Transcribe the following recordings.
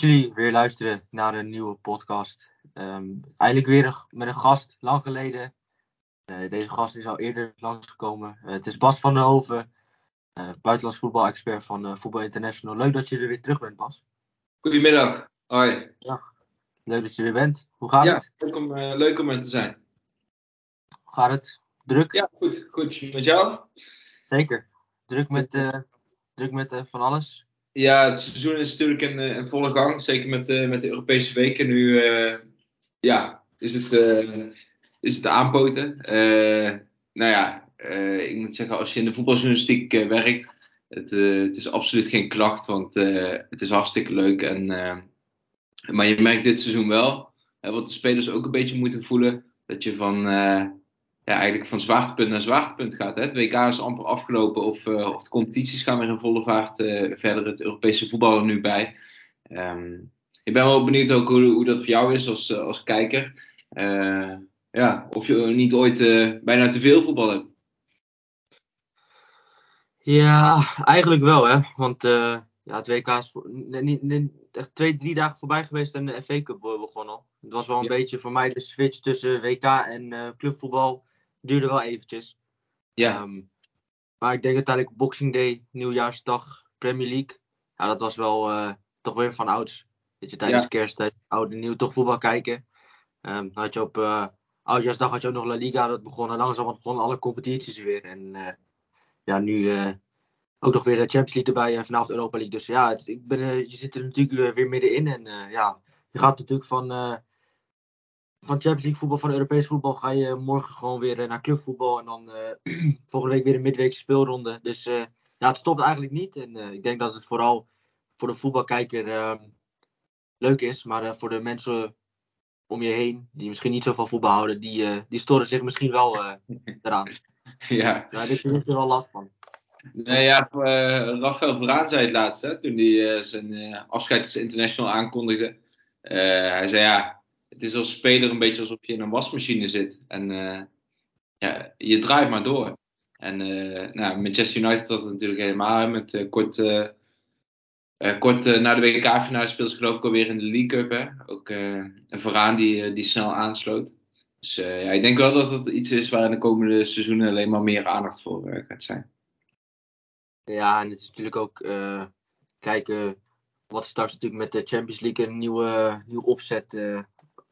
Dat jullie weer luisteren naar een nieuwe podcast. Ehm, eigenlijk weer met een gast, lang geleden. Uh, deze gast is al eerder langsgekomen. Uh, het is Bas van der Hoven, uh, buitenlands voetbalexpert van Voetbal International. Leuk dat je er weer terug bent, Bas. Goedemiddag. Hoi. Ja, leuk dat je er bent. Hoe gaat ja, het? Leuk om, leuk om er te zijn. Hoe gaat het? Druk? Ja, goed. Goed. Met jou? Zeker. Druk met, druk met van alles? Ja, het seizoen is natuurlijk in, in volle gang. Zeker met, met de Europese weken. Nu ja, is het, is het aanpoten. nou ja, ik moet zeggen, als je in de voetbaljournalistiek werkt, het, het, is absoluut geen klacht, want het is hartstikke leuk. En, maar je merkt dit seizoen wel, wat de spelers ook een beetje moeten voelen, dat je van, ja, eigenlijk van zwaartepunt naar zwaartepunt gaat. Hè? Het WK is amper afgelopen of, uh, of de competities gaan weer in volle vaart uh, verder. Het Europese voetbal er nu bij. Um, ik ben wel benieuwd ook hoe, hoe dat voor jou is als, uh, als kijker. ja, of je niet ooit bijna te veel voetbal hebt. Ja, eigenlijk wel hè. Want ja, het WK is voor, niet, niet, echt twee, drie dagen voorbij geweest en de FA Cup begonnen. Het was wel een ja. beetje voor mij de switch tussen WK en clubvoetbal duurde wel eventjes. Ja. Um, maar ik denk uiteindelijk Boxing Day, Nieuwjaarsdag, Premier League. Ja, dat was wel uh, toch weer van ouds. Dat je tijdens Ja. kersttijd, oud en nieuw, toch voetbal kijken. Um, dan had je op uh, Oudjaarsdag had je ook nog La Liga. Dat begon en langzaam begonnen alle competities weer. En uh, ja, nu ook nog weer de Champions League erbij en vanavond Europa League. Dus ja, het, ik ben, je zit er natuurlijk weer middenin. En ja, je gaat natuurlijk van van Champions League voetbal, van Europees voetbal, ga je morgen gewoon weer naar clubvoetbal. En dan uh, volgende week weer een midweekse speelronde. Dus uh, ja, het stopt eigenlijk niet. En uh, ik denk dat het vooral voor de voetbalkijker ehm, leuk is. Maar voor de mensen om je heen, die misschien niet zo van voetbal houden, die, die storen zich misschien wel eraan. Ja. Daar heb je er wel last van. Nee, ja, Rafael Varaan zei het laatst, hè, toen hij zijn afscheid als international aankondigde. hij zei ja, het is als speler een beetje alsof je in een wasmachine zit. En uh, ja, je draait maar door. En uh, nou, Manchester United had het natuurlijk helemaal. Met uh, kort, kort na de WK-finale speelde ze geloof ik alweer in de League Cup. Hè? Ook een Varaan die, die snel aansloot. Dus ja, ik denk wel dat het iets is waar in de komende seizoenen alleen maar meer aandacht voor gaat zijn. Ja, en het is natuurlijk ook kijken wat straks natuurlijk met de Champions League een nieuwe, nieuwe opzet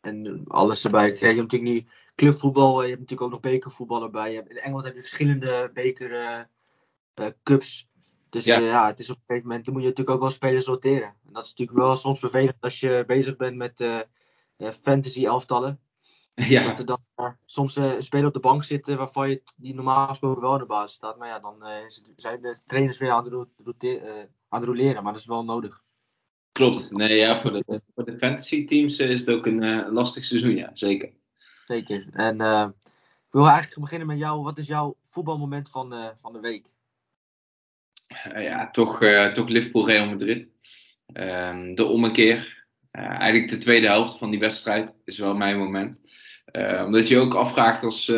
en alles erbij. Kijk, je hebt natuurlijk nu clubvoetbal, je hebt natuurlijk ook nog bekervoetbal erbij. In Engeland heb je verschillende beker uh, cups. Dus ja. Uh, ja. het is op een gegeven moment, dan moet je natuurlijk ook wel spelers roteren. En dat is natuurlijk wel soms vervelend als je bezig bent met uh, fantasy elftallen. Ja. Dat er dan soms een speler op de bank zit waarvan je die normaal gesproken wel in de basis staat. Maar ja, dan zijn de trainers weer aan het, aan het roleren, maar dat is wel nodig. Klopt. Nee, ja, voor de, voor de fantasy teams is het ook een uh, lastig seizoen, ja, zeker. Zeker. En uh, ik wil eigenlijk beginnen met jou. Wat is jouw voetbalmoment van, uh, van de week? ja, toch, toch Liverpool Real Madrid. Ehm, de ommekeer. eigenlijk de tweede helft van die wedstrijd is wel mijn moment. omdat je ook afvraagt als,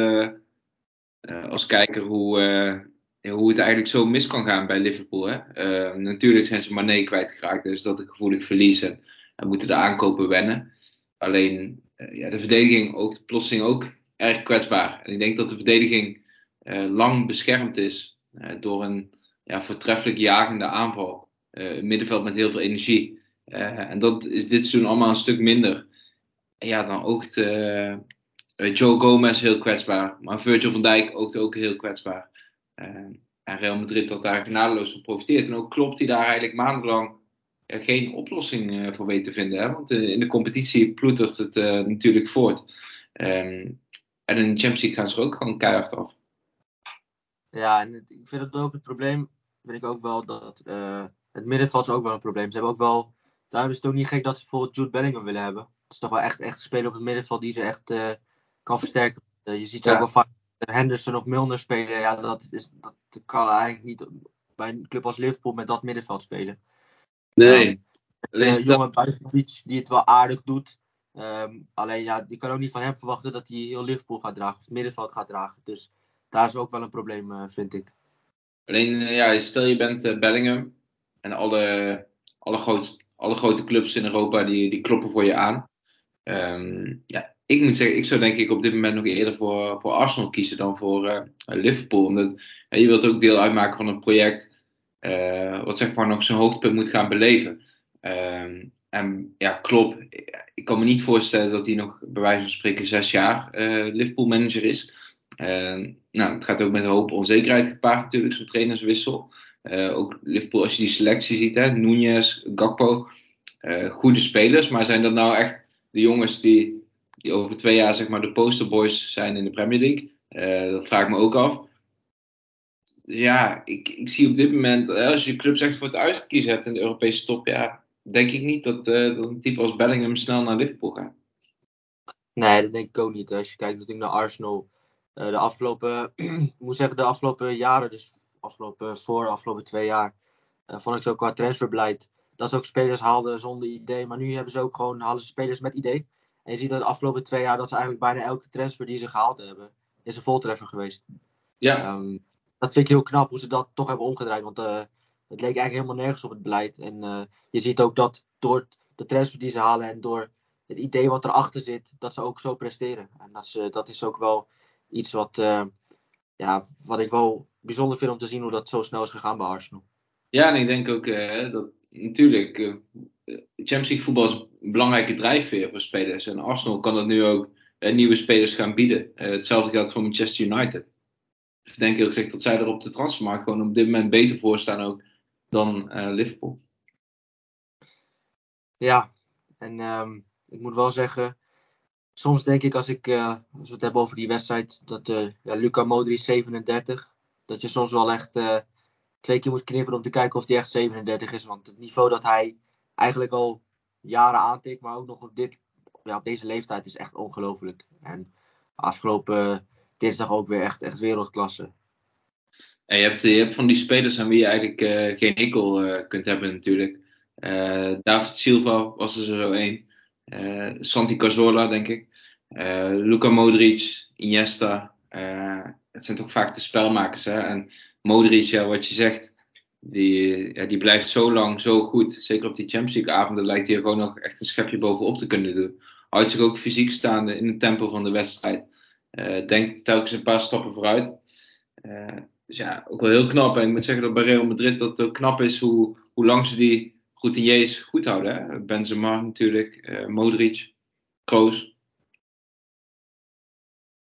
als kijker hoe hoe het eigenlijk zo mis kan gaan bij Liverpool. Hè? Uh, natuurlijk zijn ze Mané kwijtgeraakt, dus dat een gevoelig verlies en, en moeten de aankopen wennen. Alleen uh, ja, de verdediging ook plotseling ook erg kwetsbaar. En ik denk dat de verdediging uh, lang beschermd is door een ja, voortreffelijk jagende aanval. een middenveld met heel veel energie. en dat is dit seizoen allemaal een stuk minder. Ja, dan oogt Joe Gomez heel kwetsbaar. Maar Virgil van Dijk oogt ook heel kwetsbaar. Uh, en Real Madrid had daar genadeloos van profiteerd. En ook klopt hij daar eigenlijk maandenlang uh, geen oplossing uh, voor weet te vinden. Hè? Want in de competitie ploetert het natuurlijk voort. Um, en in de Champions League gaan ze er ook gewoon keihard af. Ja, en het, ik vind het ook het probleem, vind ik ook wel dat het middenveld is ook wel een probleem. Ze hebben ook wel, daarom is het ook niet gek dat ze bijvoorbeeld Jude Bellingham willen hebben. Dat is toch wel echt, echt een speler op het middenveld die ze echt kan versterken. je ziet ze ja. ook wel vaak Henderson of Milner spelen, ja, dat, is, dat kan eigenlijk niet bij een club als Liverpool met dat middenveld spelen. Nee. Um, uh, jonge Buitenbeach die het wel aardig doet. Um, alleen ja, je kan ook niet van hem verwachten dat hij heel Liverpool gaat dragen of het middenveld gaat dragen. Dus daar is ook wel een probleem, uh, vind ik. Alleen, uh, ja, stel je bent Bellingham en alle, alle, groot, alle grote clubs in Europa die, die kloppen voor je aan. Ehm, ja, ik moet zeggen, ik zou denk ik op dit moment nog eerder voor, voor Arsenal kiezen dan voor uh, Liverpool. Omdat je wilt ook deel uitmaken van een project uh, wat zeg maar nog zijn hoogtepunt moet gaan beleven. Um, en ja, Klopp, ik kan me niet voorstellen dat hij nog bij wijze van spreken zes jaar Liverpool manager is. Uh, nou, het gaat ook met een hoop onzekerheid gepaard natuurlijk, zo'n trainerswissel. Ook Liverpool, als je die selectie ziet, hè, Nunez, Gakpo, goede spelers. Maar zijn dat nou echt de jongens die, die over twee jaar zeg maar de posterboys zijn in de Premier League? dat vraag ik me ook af. Ja, ik, ik zie op dit moment, als je clubs echt voor het uitgekozen hebt in de Europese top, ja, denk ik niet dat, uh, dat een type als Bellingham snel naar Liverpool gaat. Nee, dat denk ik ook niet. Als je kijkt naar Arsenal. De afgelopen, ik moet zeggen, de afgelopen jaren, dus afgelopen, voor afgelopen twee jaar, vond ik zo qua transferbeleid dat ze ook spelers haalden zonder idee. Maar nu hebben ze ook gewoon, halen ze spelers met idee. En je ziet dat de afgelopen twee jaar dat ze eigenlijk bijna elke transfer die ze gehaald hebben, is een voltreffer geweest. Ja. Um, dat vind ik heel knap hoe ze dat toch hebben omgedraaid. Want uh, het leek eigenlijk helemaal nergens op het beleid. En uh, je ziet ook dat door de transfer die ze halen en door het idee wat erachter zit, dat ze ook zo presteren. En dat, ze, dat is ook wel iets wat, uh, ja, wat ik wel bijzonder vind om te zien hoe dat zo snel is gegaan bij Arsenal. Ja, en ik denk ook dat natuurlijk Champions League voetbal is een belangrijke drijfveer voor spelers. En Arsenal kan dat nu ook nieuwe spelers gaan bieden. hetzelfde geldt voor Manchester United. Dus ik denk heel gezegd dat zij er op de transfermarkt gewoon op dit moment beter voor staan ook dan uh, Liverpool. Ja, en um, ik moet wel zeggen, soms denk ik als, ik, als we het hebben over die wedstrijd, dat uh, ja, Luca Modric 37, dat je soms wel echt twee keer moet knippen om te kijken of die echt 37 is. Want het niveau dat hij eigenlijk al jaren aantikt, maar ook nog op, dit, ja, op deze leeftijd is echt ongelooflijk. En afgelopen dinsdag ook weer echt, echt wereldklasse. En je, hebt, je hebt van die spelers aan wie je eigenlijk uh, geen enkel uh, kunt hebben natuurlijk. Uh, David Silva was er zo één. Santi Cazorla, denk ik. Luka Modric, Iniesta. het zijn toch vaak de spelmakers. Hè? En Modric, ja, wat je zegt, die, ja, die blijft zo lang zo goed. Zeker op die Champions League avonden lijkt hij er gewoon nog echt een schepje bovenop te kunnen doen. Houdt zich ook fysiek staande in het tempo van de wedstrijd. denkt telkens een paar stappen vooruit. Dus ja, ook wel heel knap. En ik moet zeggen dat bij Real Madrid dat knap is hoe, hoe lang ze die routiniers goed houden. Hè? Benzema natuurlijk, uh, Modric, Kroos.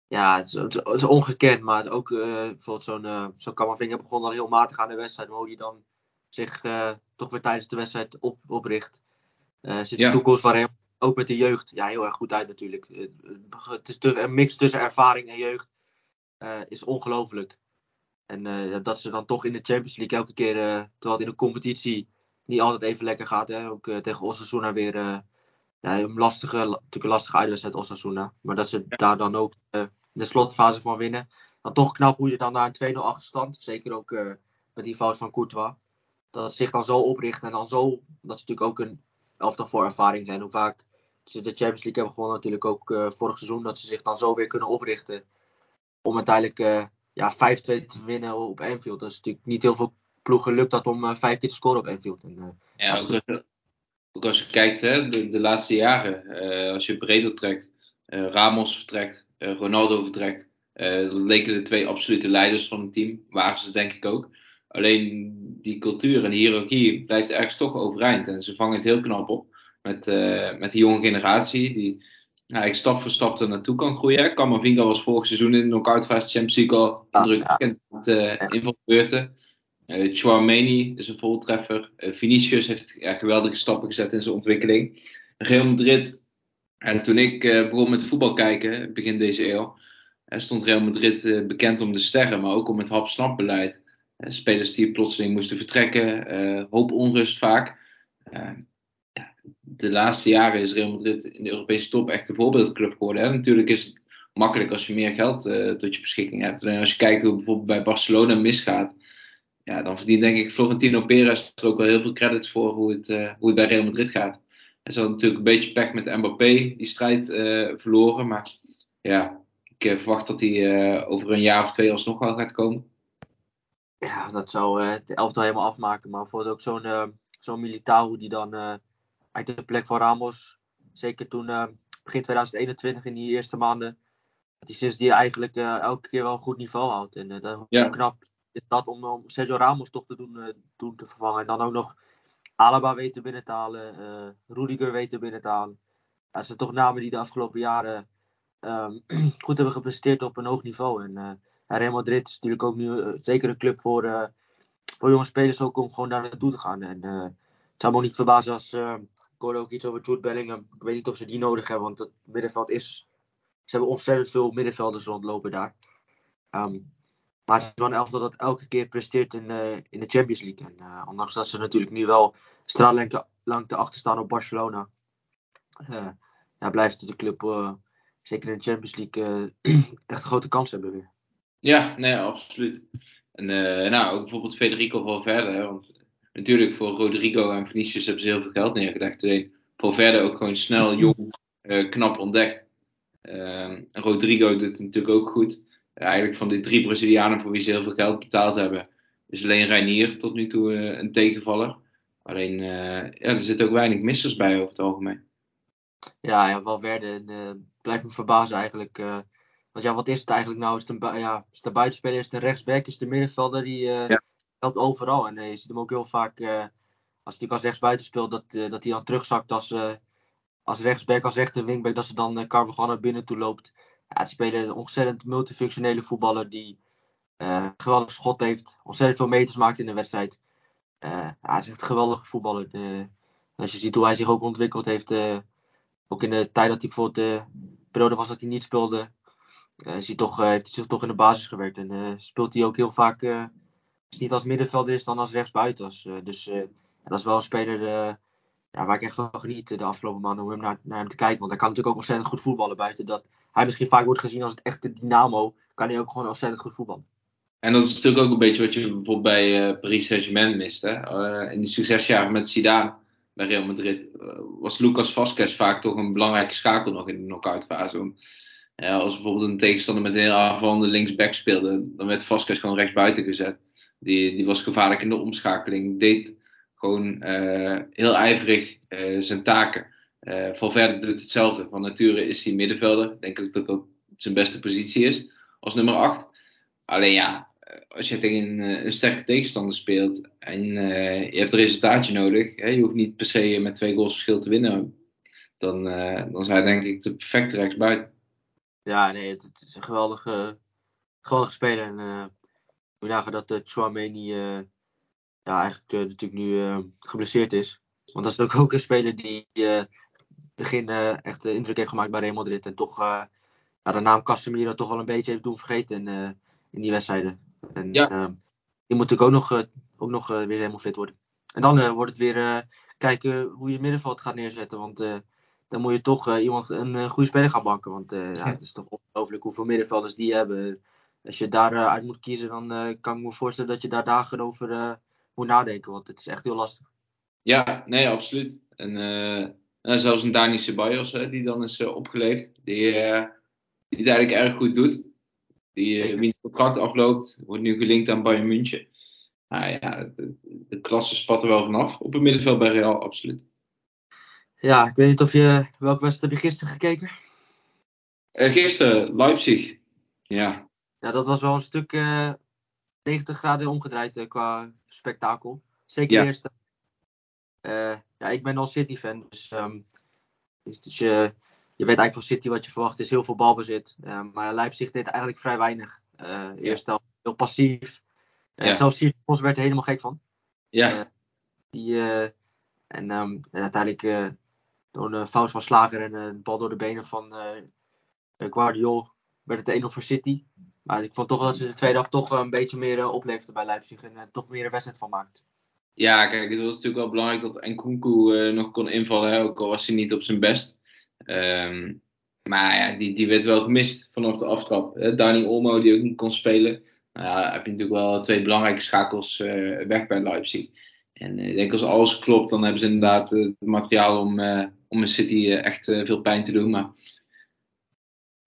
Ja, het is, het is, ongekend. Maar ook uh, bijvoorbeeld zo'n uh, zo Camavinga begon dan heel matig aan de wedstrijd. Maar hoe hij dan zich toch weer tijdens de wedstrijd op, opricht. zit de toekomst van hem ook met de jeugd ja, heel erg goed uit natuurlijk. het is een mix tussen ervaring en jeugd. is ongelooflijk. En uh, dat ze dan toch in de Champions League elke keer, uh, terwijl het in de competitie niet altijd even lekker gaat. Hè? Ook tegen Osasuna weer ja, een lastige, natuurlijk een lastige uitwedstrijd Osasuna. Maar dat ze daar dan ook de slotfase van winnen. Dan toch knap hoe je dan naar een 2-0 achterstand, zeker ook met die fout van Courtois. Dat het zich dan zo opricht en dan zo, dat is natuurlijk ook een elftal voor ervaring zijn. Hoe vaak ze de Champions League hebben gewonnen natuurlijk ook vorig seizoen. Dat ze zich dan zo weer kunnen oprichten. Om uiteindelijk ja, 5-2 te winnen op Anfield. Dat is natuurlijk niet heel veel ploegen lukt dat om vijf keer te scoren op Anfield. En, ja, het... ook, als je kijkt, hè, de, de laatste jaren, uh, als je breder trekt, Ramos vertrekt, Ronaldo vertrekt, dat leken de twee absolute leiders van het team, waren ze denk ik ook. Alleen die cultuur en die hiërarchie blijft ergens toch overeind. En ze vangen het heel knap op met, met die jonge generatie, die nou, ik stap voor stap er naartoe kan groeien. Camavinga was vorig seizoen in de knockout fase Champions League al indrukwekkend met invalbeurten. Uh, Chouameni is een voltreffer. Uh, Vinicius heeft ja, geweldige stappen gezet in zijn ontwikkeling. Real Madrid. En toen ik uh, begon met voetbal kijken, begin deze eeuw, stond Real Madrid bekend om de sterren, maar ook om het hap-snap-beleid. spelers die plotseling moesten vertrekken, hoop onrust vaak de laatste jaren is Real Madrid in de Europese top echt een voorbeeldclub geworden. Natuurlijk is het makkelijk als je meer geld tot je beschikking hebt. En als je kijkt hoe bijvoorbeeld bij Barcelona misgaat, ja, dan verdient denk ik Florentino Perez er ook wel heel veel credits voor hoe het, uh, hoe het bij Real Madrid gaat. Hij zat natuurlijk een beetje pech met Mbappé, die strijd uh, verloren. Maar ja, ik verwacht dat hij over een jaar of twee alsnog wel gaat komen. Ja, dat zou de elftal helemaal afmaken. Maar voor ook zo'n zo'n Militao die dan uit de plek van Ramos. Zeker toen begin 2021 in die eerste maanden. Dat hij sinds die eigenlijk elke keer wel een goed niveau houdt. En dat, Ja. knap dat om, Sergio Ramos toch te doen, doen te vervangen. En dan ook nog Alaba weten binnen te halen. eh Rudiger weten binnen te halen. Dat zijn toch namen die de afgelopen jaren ehm, goed hebben gepresteerd op een hoog niveau. En eh, Real Madrid is natuurlijk ook nu eh, zeker een club voor, eh, voor jonge spelers ook om gewoon daar naartoe te gaan. En eh, het zou me ook niet verbazen als. eh, ik ook iets over Jude Bellingham. Ik weet niet of ze die nodig hebben, want het middenveld is. Ze hebben ontzettend veel middenvelders rondlopen daar. Ehm, maar het is wel een elftal dat elke keer presteert in, eh, in de Champions League. En uh, ondanks dat ze natuurlijk nu wel lang te achter staan op Barcelona. Uh, ja, blijft de club zeker in de Champions League echt een grote kans hebben weer. Ja, nee, absoluut. En nou, ook bijvoorbeeld Federico Valverde. Want natuurlijk voor Rodrigo en Vinicius hebben ze heel veel geld neergelegd. Alleen Valverde ook gewoon snel, jong, knap ontdekt. Ehm, Rodrigo doet het natuurlijk ook goed eigenlijk van die drie Brazilianen voor wie ze heel veel geld betaald hebben, is alleen Reinier tot nu toe uh, een tegenvaller. Alleen, uh, ja, er zitten ook weinig missers bij over het algemeen. Ja, ja Valverde uh, blijft me verbazen eigenlijk. want ja, wat is het eigenlijk nou? Is het een, ja, is het een buitenspeler, is het een rechtsback, is het een middenvelder? Die ja. helpt overal. En je ziet hem ook heel vaak, als hij als rechtsbuiten speelt, dat, dat hij dan terugzakt als, als rechtsback, als rechter wingback, dat ze dan Carvajal naar binnen toe loopt. Ja, spelen een ontzettend multifunctionele voetballer die uh, geweldig schot heeft, ontzettend veel meters maakt in de wedstrijd. Ja, hij is echt een geweldige voetballer. Als je ziet hoe hij zich ook ontwikkeld heeft, uh, ook in de tijd dat hij bijvoorbeeld de periode was dat hij niet speelde, is hij toch, heeft hij zich toch in de basis gewerkt. En speelt hij ook heel vaak, als niet als middenvelder is, dan als rechtsbuiten. dus dat is wel een speler ja, waar ik echt van geniet de afgelopen maanden om hem naar, naar hem te kijken. Want hij kan natuurlijk ook ontzettend goed voetballen buiten dat hij misschien vaak wordt gezien als het echte dynamo, kan hij ook gewoon ontzettend goed voetballen. En dat is natuurlijk ook een beetje wat je bijvoorbeeld bij uh, Paris Saint-Germain mist. Uh, in die succesjaren met Zidane bij Real Madrid uh, was Lucas Vazquez vaak toch een belangrijke schakel nog in de knock-out fase. als bijvoorbeeld een tegenstander met een heel aanvallende linksback speelde, dan werd Vazquez gewoon rechtsbuiten gezet. Die, die was gevaarlijk in de omschakeling, deed gewoon heel ijverig zijn taken. Uh, Valverde doet hetzelfde. Van nature is hij middenvelder. Denk ik dat dat zijn beste positie is. Als nummer 8. Alleen ja, als je tegen een, een sterke tegenstander speelt. En je hebt een resultaatje nodig. Hè, je hoeft niet per se met twee goals verschil te winnen. Dan, uh, dan zijn denk ik de perfecte rechtsbuiten. Ja, nee, het, het, is een geweldige, geweldige speler. En uh, we dagen dat uh, Chouameni ja, eigenlijk natuurlijk nu geblesseerd is. Want dat is ook, ook een speler die begin uh, echt uh, indruk heeft gemaakt bij Real Madrid. En toch ja, de naam Casemiro toch wel een beetje heeft doen vergeten in, in die wedstrijden. En ja. die moet natuurlijk ook nog, ook nog weer helemaal fit worden. En dan wordt het weer kijken hoe je middenveld gaat neerzetten. Want dan moet je toch iemand een goede speler gaan banken. Want ja, het is toch ongelooflijk hoeveel middenvelders die hebben. Als je daaruit uit moet kiezen, dan kan ik me voorstellen dat je daar dagen over moet nadenken. Want het is echt heel lastig. Ja, nee, absoluut. En uh, zelfs een Dani Ceballos, hè, die dan is uh, opgeleefd. Die, uh, die het eigenlijk erg goed doet. Die uh, wiens contract afloopt. Wordt nu gelinkt aan Bayern München. Nou ja, de, de klasse spat er wel vanaf. Op het middenveld bij Real, absoluut. Ja, ik weet niet of je... Welke wedstrijd heb je gisteren gekeken? gisteren, Leipzig. Ja. Ja, dat was wel een stuk 90 graden omgedraaid qua spektakel. Zeker Ja. de eerste uh, ja, ik ben al City-fan, dus, um, dus, dus je, je weet eigenlijk van City wat je verwacht. is heel veel balbezit. Uh, maar Leipzig deed eigenlijk vrij weinig. Uh, eerst ja. heel passief. Ja. Zelfs Bos werd er helemaal gek van. Ja. die, en, um, en uiteindelijk door een fout van Slager en een bal door de benen van Guardiol werd het 1-0 voor City. Maar ik vond toch dat ze de tweede helft toch een beetje meer opleefden bij Leipzig en toch meer een wedstrijd van maakten. Ja, kijk, het was natuurlijk wel belangrijk dat Nkunku uh, nog kon invallen, hè, ook al was hij niet op zijn best. Um, maar ja, die, die werd wel gemist vanaf de aftrap. Dani Olmo, die ook niet kon spelen. Nou ja, heb je natuurlijk wel twee belangrijke schakels weg bij Leipzig. En ik denk als alles klopt, dan hebben ze inderdaad het materiaal om, om een City echt veel pijn te doen. Maar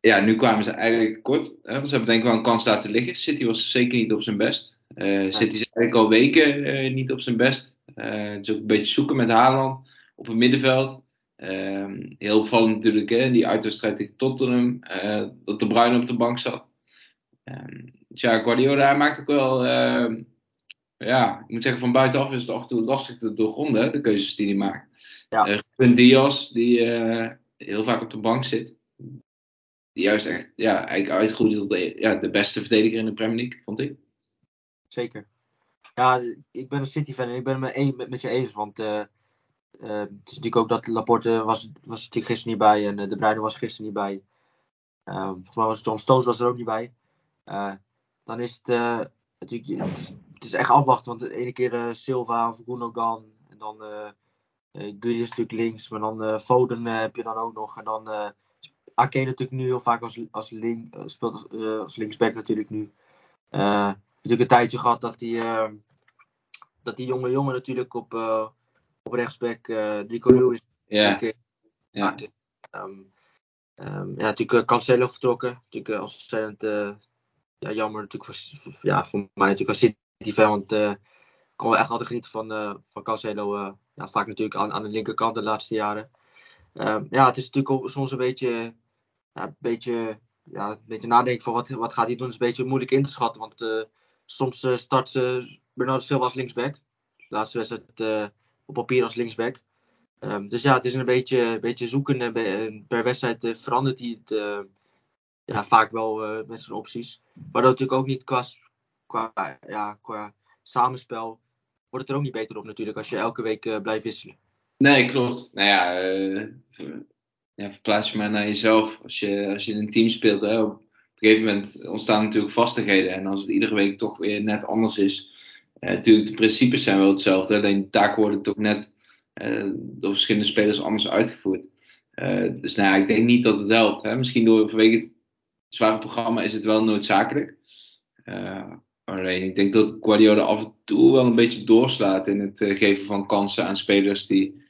ja, nu kwamen ze eigenlijk tekort. Hè, want ze hebben denk ik wel een kans laten liggen. City was zeker niet op zijn best. Uh, City is eigenlijk al weken uh, niet op zijn best. Uh, het is ook een beetje zoeken met Haaland. op het middenveld. Ehm, heel opvallend natuurlijk, hè, die uitwedstrijd tegen Tottenham, dat de Bruin op de bank zat. Um, ja, Guardiola maakt ook wel, uh, ja, ik moet zeggen, van buitenaf is het af en toe lastig te doorgronden, de keuzes die hij maakt. Ja. Diaz, die heel vaak op de bank zit. Juist echt, ja, eigenlijk uitgroeide tot de, ja, de beste verdediger in de Premier League, vond ik. Zeker. Ja, ik ben een City-fan en ik ben het met, met, je eens, want uh, uh, het is natuurlijk ook dat Laporte was, was gisteren niet bij en De Bruyne was gisteren niet bij. Uh, volgens mij was John Stones was er ook niet bij. dan is het natuurlijk, het is, echt afwachten, want de ene keer Silva of Gundogan en dan uh, is natuurlijk links, maar dan Foden heb je dan ook nog en dan Ake natuurlijk nu heel vaak als, als, link, speelt als, als linksback natuurlijk nu. Uh, natuurlijk een tijdje gehad dat die, uh, dat die jonge jongen natuurlijk op, op rechtsback, Nico Lewis. Ja. Ja. Um, um, ja, natuurlijk Cancelo vertrokken. Natuurlijk ontzettend ja, jammer natuurlijk voor, ja, voor mij natuurlijk als City fan, want ik kon wel echt altijd genieten van, van Cancelo. ja, vaak natuurlijk aan, aan de linkerkant de laatste jaren. Um, ja, het is natuurlijk soms een beetje, ja, een beetje, ja, een beetje nadenken van wat, wat gaat hij doen. Is een beetje moeilijk in te schatten, want soms uh, start ze Bernardo Silva als linksback. De laatste wedstrijd uh, op papier als linksback. Um, dus ja, het is een beetje, beetje zoeken. En per wedstrijd verandert hij het ja, vaak wel met zijn opties. Maar dat natuurlijk ook niet qua, qua, ja, qua samenspel wordt het er ook niet beter op natuurlijk als je elke week blijft wisselen. Nee, klopt. Nou ja, verplaats je maar naar jezelf. Als je, als je in een team speelt, hè, een gegeven moment ontstaan natuurlijk vastigheden. En als het iedere week toch weer net anders is. Uh, natuurlijk, de principes zijn wel hetzelfde. Alleen de taken worden toch net uh, door verschillende spelers anders uitgevoerd. Uh, dus nou ja, ik denk niet dat het helpt. Hè. Misschien door, vanwege het zware programma is het wel noodzakelijk. alleen ik denk dat Guardiola af en toe wel een beetje doorslaat in het geven van kansen aan spelers die.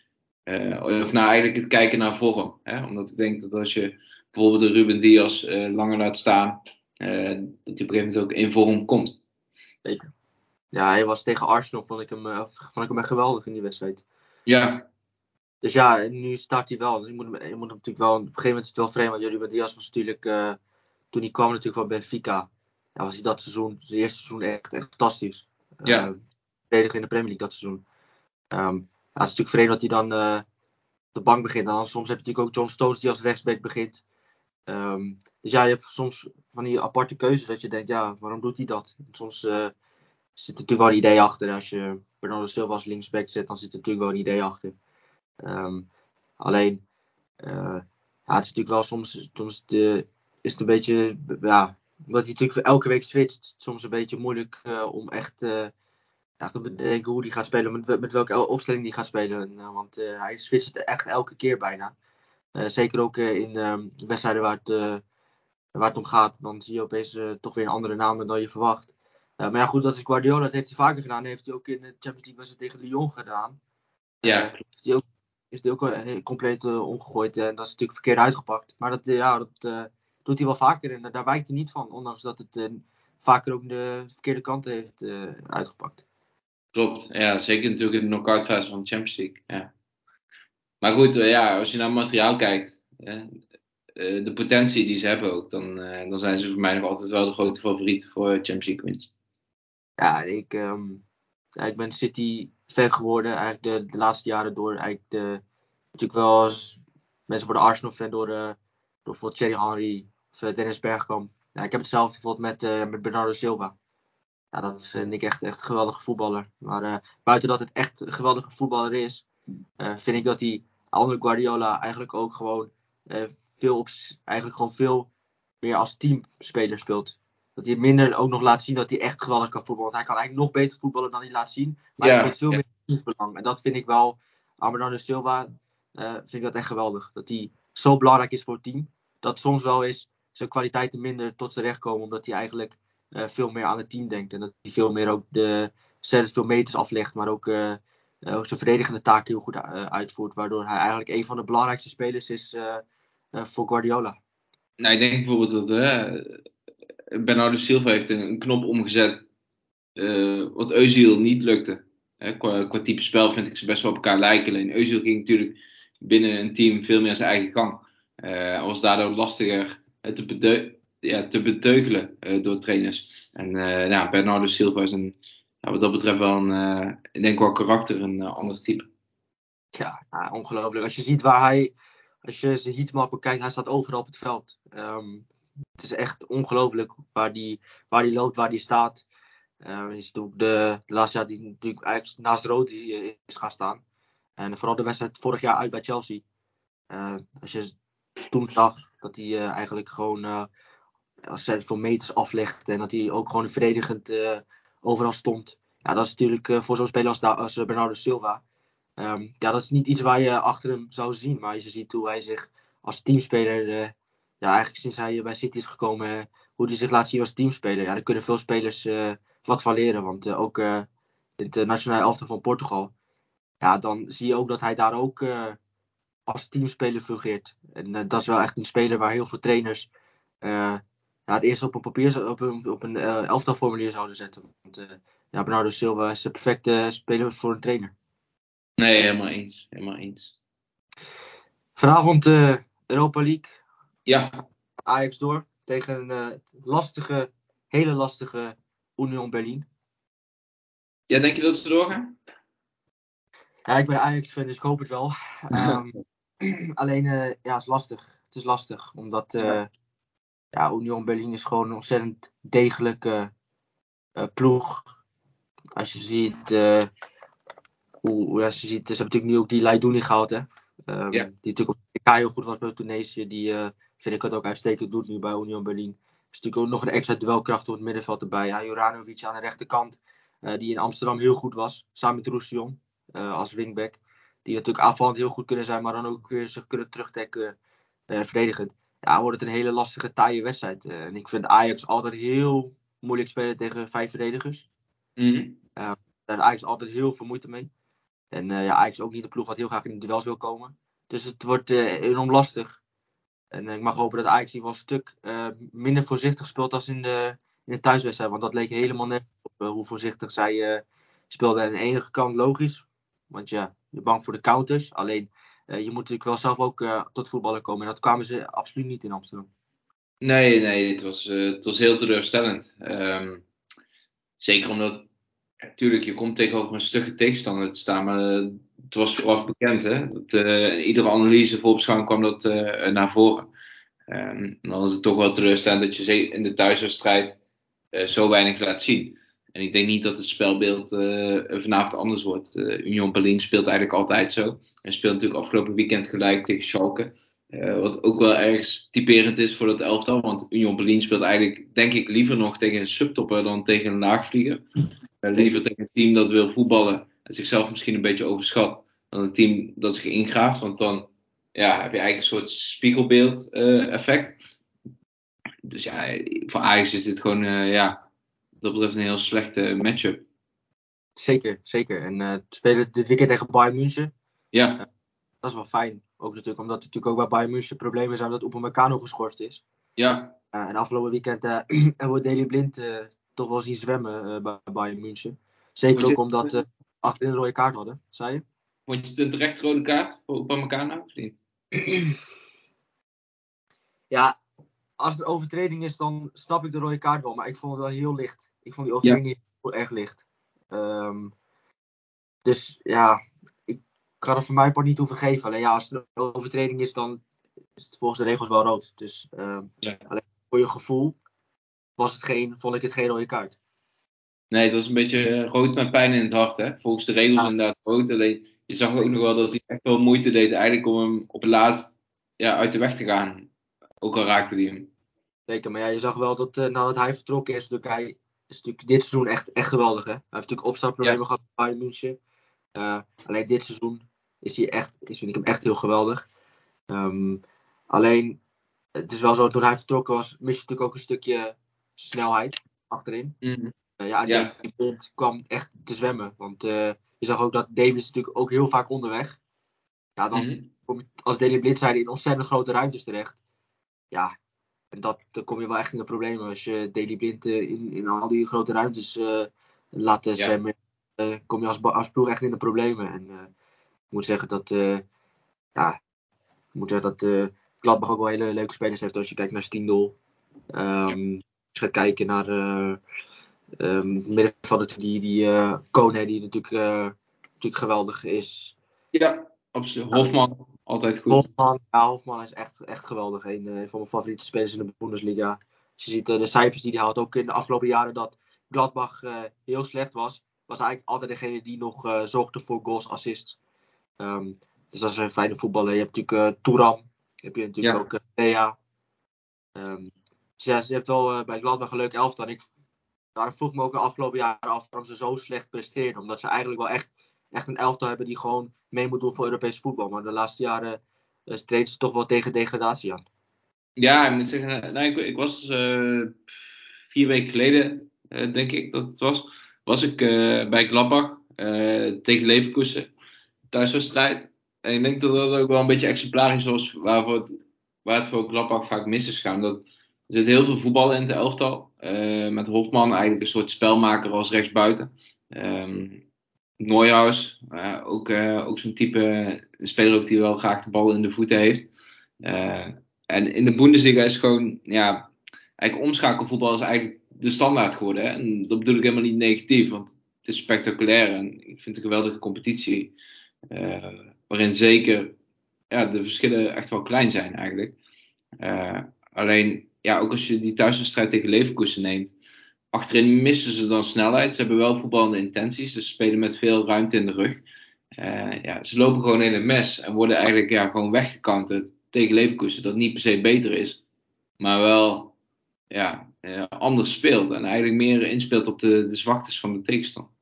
Of nou eigenlijk het kijken naar vorm. Hè. Omdat ik denk dat als je bijvoorbeeld de Ruben Diaz uh, langer laat staan, uh, dat hij op een gegeven moment ook in vorm komt. Zeker. Ja, hij was tegen Arsenal, vond ik hem, uh, vond ik hem echt geweldig in die wedstrijd. Ja. Dus ja, nu start hij wel. Je moet, hem, je moet hem natuurlijk wel, op een gegeven moment is het wel vreemd, want Ruben Diaz was natuurlijk, toen hij kwam natuurlijk van Benfica, ja, was hij dat seizoen, zijn eerste seizoen echt, echt fantastisch. Ja. Verdediger in de Premier League dat seizoen. Um, het is natuurlijk vreemd dat hij dan op de bank begint. En dan soms heb je natuurlijk ook John Stones die als rechtsback begint. Um, dus ja, je hebt soms van die aparte keuzes dat je denkt, ja, waarom doet hij dat? En soms uh, zit er natuurlijk wel een idee achter. Als je Bernardo Silva als linksback zet, dan zit er natuurlijk wel een idee achter. Um, alleen, uh, ja, het is natuurlijk wel soms, soms de, is het een beetje, ja, omdat hij natuurlijk elke week switcht, soms een beetje moeilijk om echt, echt te bedenken hoe hij gaat spelen, met, met welke opstelling hij gaat spelen. want hij switcht echt elke keer bijna. Uh, zeker ook uh, in uh, wedstrijden waar het, uh, waar het om gaat. Dan zie je opeens toch weer een andere naam dan je verwacht. maar ja, goed, dat is Guardiola. Dat heeft hij vaker gedaan. Dat heeft hij ook in de Champions League wedstrijd tegen Lyon gedaan. Ja. Is hij ook, is hij ook compleet omgegooid. En dat is natuurlijk verkeerd uitgepakt. Maar dat, ja, dat doet hij wel vaker. En daar wijkt hij niet van. Ondanks dat het vaker ook de verkeerde kant heeft uitgepakt. Klopt. Ja, zeker natuurlijk in de knockout fase van Champions League. Ja. Maar goed, uh, ja, als je naar materiaal kijkt, uh, de potentie die ze hebben ook, dan, dan zijn ze voor mij nog altijd wel de grote favoriet voor Champions League wins. Ja, ik, ja, ik ben City fan geworden eigenlijk de, de laatste jaren door eigenlijk de, natuurlijk wel als mensen voor de Arsenal fan door, door bijvoorbeeld Thierry Henry of Dennis Bergkamp. Ja, ik heb hetzelfde bijvoorbeeld met, met Bernardo Silva. Ja, dat vind ik echt, echt een geweldige voetballer. Maar buiten dat het echt een geweldige voetballer is, vind ik dat hij andere Guardiola eigenlijk ook gewoon uh, veel op, eigenlijk gewoon veel meer als teamspeler speelt. Dat hij minder ook nog laat zien dat hij echt geweldig kan voetballen. Want hij kan eigenlijk nog beter voetballen dan hij laat zien. Maar ja, hij heeft veel ja. meer teamsbelang. En dat vind ik wel, Bernardo Silva, uh, vind ik dat echt geweldig. Dat hij zo belangrijk is voor het team. Dat soms wel eens zijn kwaliteiten minder tot zijn recht komen. Omdat hij eigenlijk veel meer aan het team denkt. En dat hij veel meer ook de, zelf veel meters aflegt. Maar ook uh, zijn verdedigende taak heel goed uh, uitvoert. Waardoor hij eigenlijk een van de belangrijkste spelers is voor Guardiola. Nou, ik denk bijvoorbeeld dat Bernardo Silva heeft een, knop omgezet wat Özil niet lukte. qua, qua type spel vind ik ze best wel op elkaar lijken. Alleen Özil ging natuurlijk binnen een team veel meer zijn eigen gang. Uh, was daardoor lastiger te, ja, te beteugelen door trainers. En nou, Bernardo Silva is een, nou, wat dat betreft wel een, ik denk wel karakter, een ander type. Ja, ja, ongelooflijk. Als je ziet waar hij, als je zijn heatmap bekijkt, hij staat overal op het veld. Um, het is echt ongelooflijk waar die, waar die loopt, waar die staat. Uh, is de, de, laatste jaar die natuurlijk eigenlijk naast rood is gaan staan. En vooral de wedstrijd vorig jaar uit bij Chelsea. Als je toen zag dat hij eigenlijk gewoon als voor meters aflegde en dat hij ook gewoon verdedigend overal stond. Ja, dat is natuurlijk voor zo'n speler als, als Bernardo Silva. Um, ja, dat is niet iets waar je achter hem zou zien. Maar je ziet hoe hij zich als teamspeler, ja, eigenlijk sinds hij bij City is gekomen, hoe hij zich laat zien als teamspeler. Ja, daar kunnen veel spelers wat van leren. Want ook in het nationale elftal van Portugal, ja, dan zie je ook dat hij daar ook als teamspeler fungeert. En dat is wel echt een speler waar heel veel trainers ja, het eerst op een papier, op een, op een elftalformulier zouden zetten. Want ja, Bernardo Silva is de perfecte speler voor een trainer. Nee, helemaal eens. Helemaal eens. Vanavond Europa League. Ja. Ajax door tegen een lastige, hele lastige Union Berlin. Ja, denk je dat ze doorgaan? Ja, ik ben Ajax-fan, dus ik hoop het wel. Um, alleen, ja, het is lastig. Het is lastig, omdat ja, Union Berlin is gewoon een ontzettend degelijke uh, ploeg. Als je ziet hoe, als je ziet, ze hebben natuurlijk nu ook die Leidouni gehaald, hè. Um, ja. Die natuurlijk ook heel goed was bij Tunesië. Die vind ik het ook uitstekend doet nu bij Union Berlin is natuurlijk ook nog een extra duelkracht op het middenveld erbij. Ja, Juranovic aan de rechterkant, uh, die in Amsterdam heel goed was. Samen met Roussillon uh, als wingback. Die natuurlijk aanvallend heel goed kunnen zijn, maar dan ook weer zich kunnen terugdekken uh, verdedigend. Ja, wordt het een hele lastige, taaie wedstrijd. en ik vind Ajax altijd heel moeilijk spelen tegen vijf verdedigers. Mm. daar heeft Ajax altijd heel veel moeite mee. En ja, Ajax ook niet de ploeg wat heel graag in de duels wil komen. Dus het wordt enorm lastig. En ik mag hopen dat Ajax in ieder geval een stuk uh, minder voorzichtig speelt als in de, in de thuiswedstrijd. Want dat leek helemaal net op uh, hoe voorzichtig zij uh, speelden. Aan de enige kant logisch. Want ja, je bang voor de counters. Alleen, je moet natuurlijk wel zelf ook tot voetballen komen. En dat kwamen ze absoluut niet in Amsterdam. Nee, nee, het was, het was heel teleurstellend. Um, zeker omdat, natuurlijk, je komt tegenover een stugge tegenstander te staan. Maar het was vooraf bekend, hè. Dat, iedere analyse voor beschouwing kwam dat naar voren. Um, dan is het toch wel teleurstellend dat je in de thuiswedstrijd zo weinig laat zien. En ik denk niet dat het spelbeeld uh, vanavond anders wordt. Uh, Union Berlin speelt eigenlijk altijd zo. En speelt natuurlijk afgelopen weekend gelijk tegen Schalke. wat ook wel ergens typerend is voor dat elftal. Want Union Berlin speelt eigenlijk, denk ik, liever nog tegen een subtopper dan tegen een laagvlieger. liever tegen een team dat wil voetballen en zichzelf misschien een beetje overschat. Dan een team dat zich ingraaft. Want dan ja, heb je eigenlijk een soort spiegelbeeld effect. Dus ja, voor Ajax is dit gewoon, ja, dat betreft een heel slechte matchup. Zeker, zeker. En uh, spelen dit weekend tegen Bayern München. Ja. dat is wel fijn. Ook natuurlijk omdat er natuurlijk ook bij Bayern München problemen zijn dat Upamecano geschorst is. Ja. en afgelopen weekend hebben we Daley Blind toch wel zien zwemmen bij Bayern München. Zeker ook omdat ze achterin een rode kaart hadden, zei je? Vond je het een terecht rode kaart voor Upamecano of niet? ja, als het een overtreding is, dan snap ik de rode kaart wel. Maar ik vond het wel heel licht. Ik vond die overtreding ja. heel erg licht. Um, dus ja, ik kan het voor mij part niet hoeven geven. Alleen ja, als het een overtreding is, dan is het volgens de regels wel rood. Dus um, ja. alleen voor je gevoel was het geen, vond ik het geen rode kaart. Nee, het was een beetje rood met pijn in het hart. Hè? Volgens de regels Ja. inderdaad rood. Alleen je zag ook nog wel dat hij echt wel moeite deed eigenlijk om hem op het laatst ja, uit de weg te gaan. Ook al raakte hij hem. Zeker, maar ja, je zag wel dat uh, nadat hij vertrokken is, natuurlijk hij is natuurlijk dit seizoen echt, echt geweldig. Hè? Hij heeft natuurlijk opstartproblemen Ja. gehad bij Bayern München. Uh, alleen dit seizoen is hij echt, is, vind ik hem echt heel geweldig. Ehm, alleen, het is wel zo, toen hij vertrokken was, mis je natuurlijk ook een stukje snelheid achterin. Uh, ja, die punt kwam echt te zwemmen. Want je zag ook dat Davis natuurlijk ook heel vaak onderweg. Ja, dan Mhm. kom je als Daily Blitz in ontzettend grote ruimtes terecht. Ja, en dat, dan kom je wel echt in de problemen. Als je Daily Blind uh, in, in al die grote ruimtes uh, laat Ja. zwemmen. kom je als, als ploeg echt in de problemen. En ik moet zeggen dat, ja, ik moet zeggen dat Gladbach ook wel hele leuke spelers heeft. Als je kijkt naar Stindl. Um, Als je gaat kijken naar um, middenvelder die, die uh, Kone, die natuurlijk, natuurlijk geweldig is. Ja, absoluut. Hofman, altijd goed. Hofman, ja, Hofman is echt, echt geweldig. Een uh, van mijn favoriete spelers in de Bundesliga. Als je ziet de cijfers die hij haalt, ook in de afgelopen jaren dat Gladbach heel slecht was, was eigenlijk altijd degene die nog zorgde voor goals, assists. Um, dus dat is een fijne voetballer. Je hebt natuurlijk Touram. Heb je natuurlijk ja. ook Thea. Um, dus ja, je hebt wel bij Gladbach een leuk elftal. En ik daar vroeg me ook de afgelopen jaren af waarom ze zo slecht presteren. Omdat ze eigenlijk wel echt, echt een elftal hebben die gewoon mee moet doen voor Europees voetbal. Maar de laatste jaren uh, ze toch wel tegen degradatie aan. Ja, ik moet zeggen, nou, ik, ik was uh, vier weken geleden, denk ik dat het was, was ik bij Gladbach tegen Leverkusen, thuiswedstrijd. En ik denk dat dat ook wel een beetje exemplarisch was waarvoor het, waar voor Gladbach vaak mis is. Dat, er zit heel veel voetbal in het elftal. Met Hofman eigenlijk een soort spelmaker als rechtsbuiten. Um, Neuhaus, uh, ook, uh, ook zo'n type speler ook die wel graag de bal in de voeten heeft. en in de Bundesliga is gewoon, ja, eigenlijk omschakelvoetbal is eigenlijk de standaard geworden. Hè? En dat bedoel ik helemaal niet negatief, want het is spectaculair en ik vind het een geweldige competitie. waarin zeker ja, de verschillen echt wel klein zijn eigenlijk. alleen ja, ook als je die thuiswedstrijd tegen Leverkusen neemt. Achterin missen ze dan snelheid. Ze hebben wel voetballende intenties. Dus ze spelen met veel ruimte in de rug. Uh, ja, ze lopen gewoon in het mes. En worden eigenlijk ja, gewoon weggecounterd tegen Leverkusen. Dat niet per se beter is. Maar wel ja, uh, anders speelt. En eigenlijk meer inspeelt op de, de zwaktes van de tegenstander.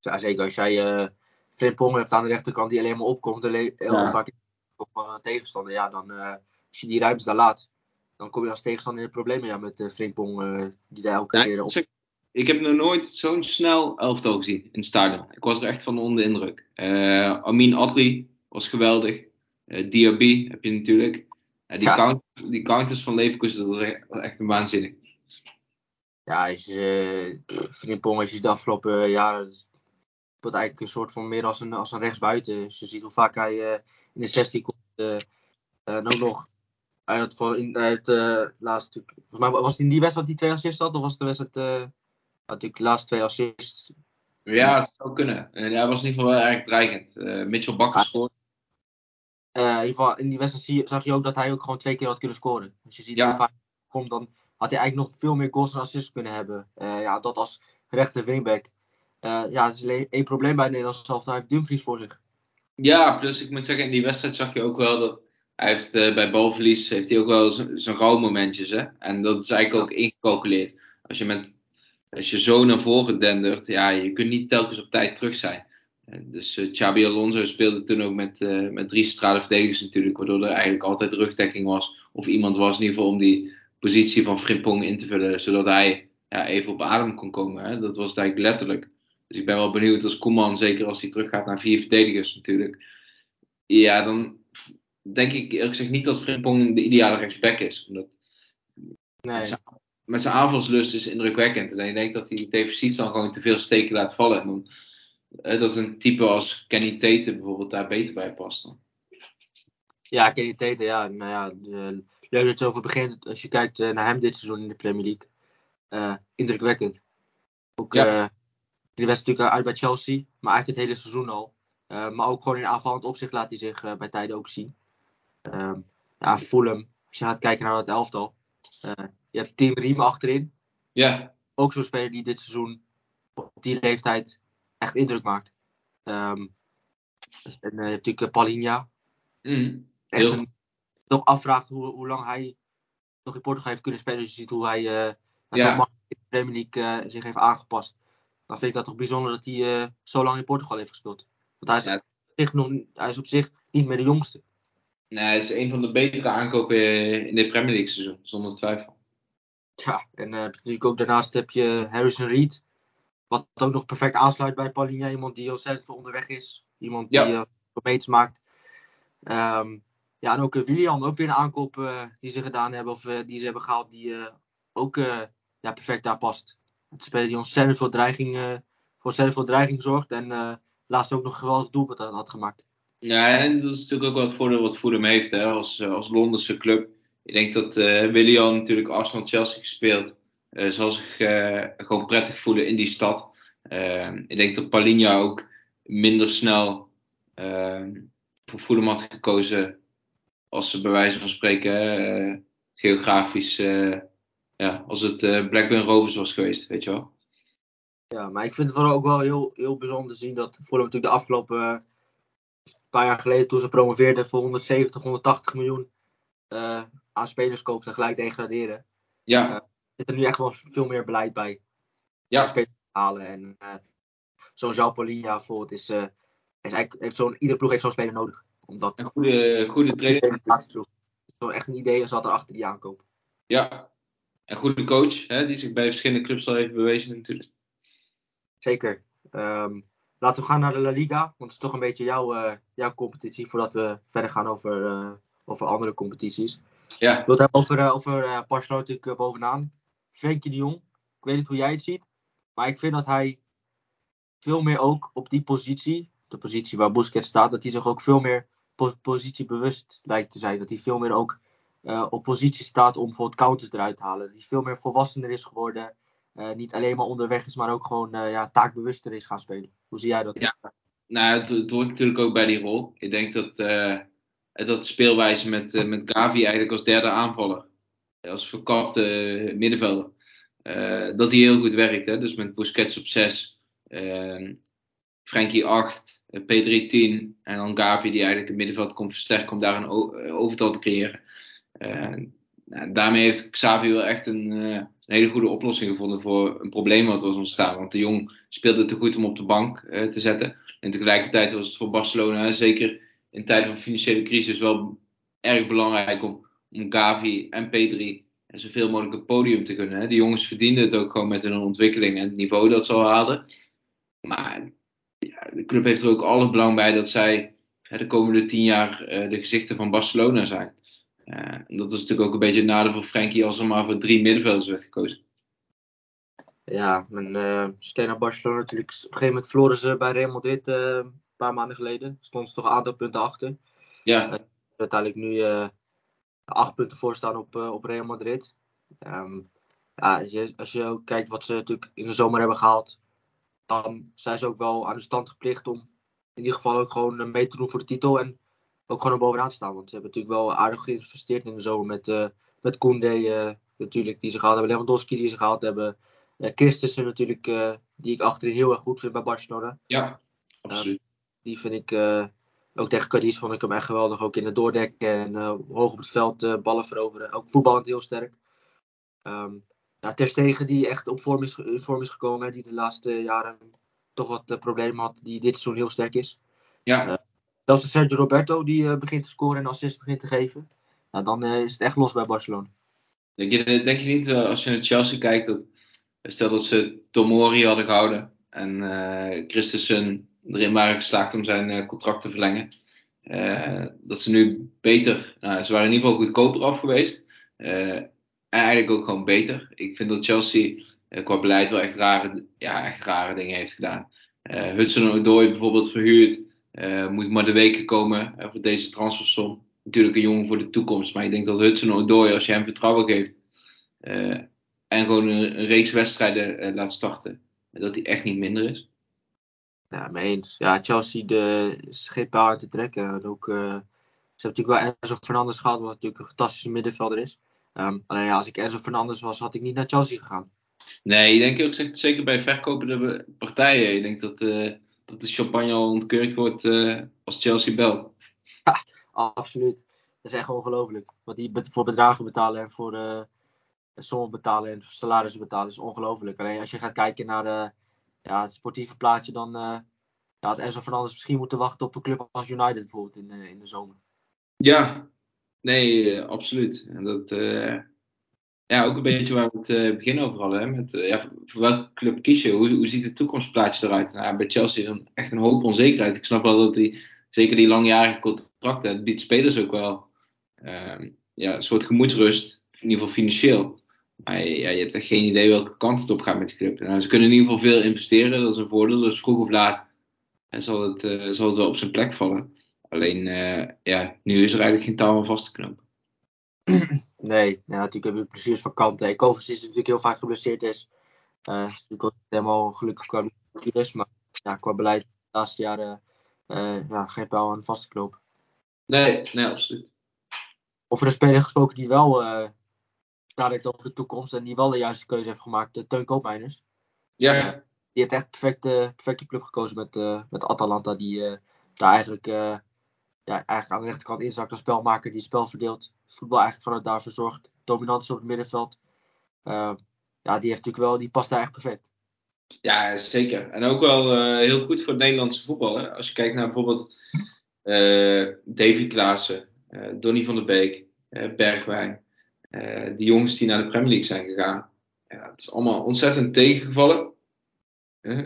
Ja, zeker. Als jij uh, Frimpong hebt aan de rechterkant die alleen maar opkomt. Heel ja. vaak op een tegenstander. Ja, dan als je die ruimte daar laat dan kom je als tegenstander in de problemen ja, met uh, Frimpong, uh, die daar elke keer op... Ik heb nog nooit zo'n snel elftal gezien in stadion. Ik was er echt van onder de indruk. Uh, Amin Adli was geweldig. Uh, Diaby heb je natuurlijk. Die, ja. count, die counters van Leverkusen, dat was echt, echt een waanzinnig. Ja, is, Frimpong, als je de afgelopen jaren... wordt eigenlijk een soort van meer als een, als een rechtsbuiten. Dus je ziet hoe vaak hij in de 16 komt. en ook nog uit, voor in, uit uh, laatste, volgens mij was het in die wedstrijd die twee assists had, of was het de wedstrijd uh, natuurlijk de laatste twee assists? Ja, dat zou kunnen. Uh, ja, was in ieder geval wel erg dreigend. Mitchell Bakker ah. scoort. in ieder geval, in die wedstrijd zie, zag je ook dat hij ook gewoon twee keer had kunnen scoren. Als je ziet ja. hoe vaak komt, dan had hij eigenlijk nog veel meer goals en assists kunnen hebben. ja, dat als rechter wingback. ja, het is één probleem bij Nederland zelf. Hij heeft Dumfries voor zich. Ja, plus ik moet zeggen, in die wedstrijd zag je ook wel dat hij heeft uh, bij balverlies heeft hij ook wel zijn rouwmomentjes. Hè? En dat is eigenlijk ook ingecalculeerd. Als je, met, als je zo naar voren dendert, ja, je kunt niet telkens op tijd terug zijn. Dus uh, Xabi Alonso speelde toen ook met, uh, met drie centrale verdedigers natuurlijk, waardoor er eigenlijk altijd rugdekking was. Of iemand was in ieder geval om die positie van Frimpong in te vullen, zodat hij ja, even op adem kon komen. Hè? Dat was het eigenlijk letterlijk. Dus ik ben wel benieuwd als Koeman, zeker als hij teruggaat naar vier verdedigers natuurlijk. Ja, dan, denk ik eerlijk gezegd niet dat Frimpong de ideale rechtsback is. Omdat nee. met zijn aanvalslust is indrukwekkend. En ik denk dat hij defensief dan gewoon te veel steken laat vallen. En dan, eh, dat een type als Kenny Tate bijvoorbeeld daar beter bij past dan. Ja, Kenny Tate, ja. Nou ja, leuk dat je over begint. Als je kijkt eh, naar hem dit seizoen in de Premier League. Uh, indrukwekkend. Ook, ja. uh, die was natuurlijk uit bij Chelsea, maar eigenlijk het hele seizoen al. maar ook gewoon in aanvallend opzicht laat hij zich bij tijden ook zien. Um, ja, Fulham, als je gaat kijken naar het elftal. Uh, je hebt Team Riem achterin. Ja. Ook zo'n speler die dit seizoen op die leeftijd echt indruk maakt. Um, en uh, je hebt natuurlijk Palinha. Mm, heel... Een, nog afvraagt hoe, hoe lang hij nog in Portugal heeft kunnen spelen. Dus je ziet hoe hij uh, ja. in de Premier League zich heeft aangepast. Dan vind ik dat toch bijzonder dat hij zo lang in Portugal heeft gespeeld. Want hij is, ja. op zich nog, hij is op zich niet meer de jongste. Nee, het is een van de betere aankopen in dit Premier League seizoen, zonder twijfel. Ja, en uh, natuurlijk ook daarnaast heb je Harrison Reed. Wat ook nog perfect aansluit bij Paulinho. Iemand die ontzettend veel onderweg is. Iemand die ja. uh, maakt. Um, ja, en ook uh, Willian, ook weer een aankoop uh, die ze gedaan hebben. Of die ze hebben gehaald. Die ook ja, perfect daar past. Het speler die ontzettend veel dreiging voor veel dreiging zorgt. En laatst ook nog een geweldig doelpunt had gemaakt. Ja, en dat is natuurlijk ook wel het voordeel wat Fulham heeft hè, als, als Londense club. Ik denk dat uh, Willian natuurlijk Arsenal-Chelsea gespeeld. Uh, zal zich gewoon prettig voelen in die stad. ik denk dat Palinha ook minder snel voor Fulham had gekozen als ze bij wijze van spreken geografisch, ja, als het Blackburn Rovers was geweest, weet je wel. Ja, maar ik vind het vooral ook wel heel, heel bijzonder te zien dat Fulham natuurlijk de afgelopen paar jaar geleden toen ze promoveerden voor 170, 180 miljoen uh, aan spelers kopen en gelijk degraderen. Ja. Uh, zit er nu echt wel veel meer beleid bij. Ja. Spelers halen. En uh, zo'n Jean Paulinha bijvoorbeeld is, is eigenlijk, heeft zo'n, iedere ploeg heeft zo'n speler nodig. Omdat, een goede, goede trainer. Het is echt een idee als dat er achter die aankoop. Ja. Een goede coach, hè, die zich bij verschillende clubs al heeft bewezen natuurlijk. Zeker. Um, Laten we gaan naar de La Liga, want het is toch een beetje jouw, uh, jouw competitie voordat we verder gaan over, uh, over andere competities. Ja. Ik wil het hebben over, uh, over Barcelona natuurlijk bovenaan. Frenkie de Jong, ik weet niet hoe jij het ziet, maar ik vind dat hij veel meer ook op die positie, de positie waar Busquets staat, dat hij zich ook veel meer po positiebewust lijkt te zijn. Dat hij veel meer ook op positie staat om bijvoorbeeld counters eruit te halen. Dat hij veel meer volwassener is geworden. Uh, niet alleen maar onderweg is, maar ook gewoon uh, ja, taakbewuster is gaan spelen. Hoe zie jij dat? Ja, nou, het, het hoort natuurlijk ook bij die rol. Ik denk dat, uh, dat speelwijze met, met Gavi eigenlijk als derde aanvaller, als verkapte middenvelder, dat die heel goed werkt. Hè? Dus met Busquets op 6, Frenkie 8, P3 10 en dan Gavi die eigenlijk het middenveld komt versterken om daar een overtal te creëren. Nou, daarmee heeft Xavi wel echt een, een, hele goede oplossing gevonden voor een probleem wat was ontstaan. Want de Jong speelde te goed om op de bank uh, te zetten. En tegelijkertijd was het voor Barcelona, zeker in tijden van financiële crisis, wel erg belangrijk om, om Gavi en Pedri zoveel mogelijk een podium te kunnen. Hè. Die jongens verdienden het ook gewoon met hun ontwikkeling en het niveau dat ze al hadden. Maar ja, de club heeft er ook alle belang bij dat zij de komende tien jaar uh, de gezichten van Barcelona zijn. En dat is natuurlijk ook een beetje het nadeel voor Frenkie als er maar voor drie middenvelders werd gekozen. Ja, en uh, als je kijkt naar Barcelona natuurlijk, op een gegeven moment verloren ze bij Real Madrid uh, een paar maanden geleden. Stonden ze toch een aantal punten achter. Ja. Uh, uiteindelijk nu acht punten voor staan op, op Real Madrid. Um, ja, als je, als je ook kijkt wat ze natuurlijk in de zomer hebben gehaald, dan zijn ze ook wel aan de stand geplicht om in ieder geval ook gewoon mee te doen voor de titel. En ook gewoon er bovenaan staan. Want ze hebben natuurlijk wel aardig geïnvesteerd in de zomer met, uh, met Koundé uh, natuurlijk, die ze gehaald hebben. Lewandowski die ze gehaald hebben. Uh, Christensen natuurlijk, die ik achterin heel erg goed vind bij Barcelona. Ja, absoluut. die vind ik, ook tegen Cadiz vond ik hem echt geweldig. Ook in het doordekken en hoog op het veld ballen veroveren. Ook voetballend heel sterk. Um, ja, Ter Stegen die echt op vorm is, vorm is gekomen. Die de laatste jaren toch wat problemen had. Die dit seizoen heel sterk is. Ja. Dat is Sergio Roberto die uh, begint te scoren en assist begint te geven. Nou, dan uh, is het echt los bij Barcelona. Denk je, denk je niet, als je naar Chelsea kijkt, dat stel dat ze Tomori hadden gehouden en Christensen erin waren geslaagd om zijn contract te verlengen, dat ze nu beter, nou, ze waren in ieder geval goedkoper af geweest. en eigenlijk ook gewoon beter. Ik vind dat Chelsea qua beleid wel echt rare, ja, echt rare dingen heeft gedaan. Hudson Odoi bijvoorbeeld verhuurd. Uh, moet maar de weken komen uh, voor deze transfersom. Natuurlijk een jongen voor de toekomst. Maar ik denk dat Hudson Odoi, als je hem vertrouwen geeft. Uh, en gewoon een, een reeks wedstrijden laat starten. Dat hij echt niet minder is. Ja, mee eens. Ja, Chelsea de, paal uit te trekken. En ook, ze hebben natuurlijk wel Enzo Fernandes gehad. Wat natuurlijk een fantastische middenvelder is. Um, alleen ja, als ik Enzo Fernandes was, had ik niet naar Chelsea gegaan. Nee, ik denk ook zeker bij verkopende partijen. Ik denk dat dat de champagne al ontkeurd wordt uh, als Chelsea belt. Ja, absoluut. Dat is echt ongelooflijk. Wat die voor bedragen betalen en voor uh, sommen betalen en voor salarissen betalen is ongelooflijk. Alleen als je gaat kijken naar uh, ja, het sportieve plaatje, dan ja, had Enzo Fernandes misschien moeten wachten op een club als United bijvoorbeeld in, in de zomer. Ja, nee, absoluut. En dat, ja, ook een beetje waar we het uh, begin over hadden. Hè? Met, uh, ja, voor welke club kies je? Hoe, hoe ziet het toekomstplaatje eruit? Nou, bij Chelsea is er echt een hoop onzekerheid. Ik snap wel dat die, zeker die langjarige contracten, het biedt spelers ook wel uh, ja, een soort gemoedsrust. In ieder geval financieel. Maar ja, je hebt echt geen idee welke kant het op gaat met de club. Nou, ze kunnen in ieder geval veel investeren, dat is een voordeel. Dus vroeg of laat zal, het, zal het wel op zijn plek vallen. Alleen, ja, nu is er eigenlijk geen touw aan vast te knopen. Nee, ja, natuurlijk hebben we plezier van kanten. Kovacs is natuurlijk heel vaak geblesseerd is. Uh, is natuurlijk ook helemaal gelukkig qua is, maar ja, qua beleid de laatste jaren uh, ja, geen touw aan vast te knopen. Nee, nee, absoluut. Over een speler gesproken die wel uh, nadenkt over de toekomst en die wel de juiste keuze heeft gemaakt, de Teun Koopmeiners. Ja. die heeft echt perfecte, perfecte club gekozen met, met Atalanta, die daar eigenlijk ja, eigenlijk aan de rechterkant inzakt als spelmaker die het spel verdeelt. Voetbal eigenlijk vanuit daar verzorgt. Dominant op het middenveld. Uh, ja, die, heeft natuurlijk wel, die past daar echt perfect. Ja, zeker. En ook wel uh, heel goed voor het Nederlandse voetbal. Als je kijkt naar bijvoorbeeld uh, Davy Klaassen, Donny van der Beek, Bergwijn. die jongens die naar de Premier League zijn gegaan. Ja, het is allemaal ontzettend tegengevallen.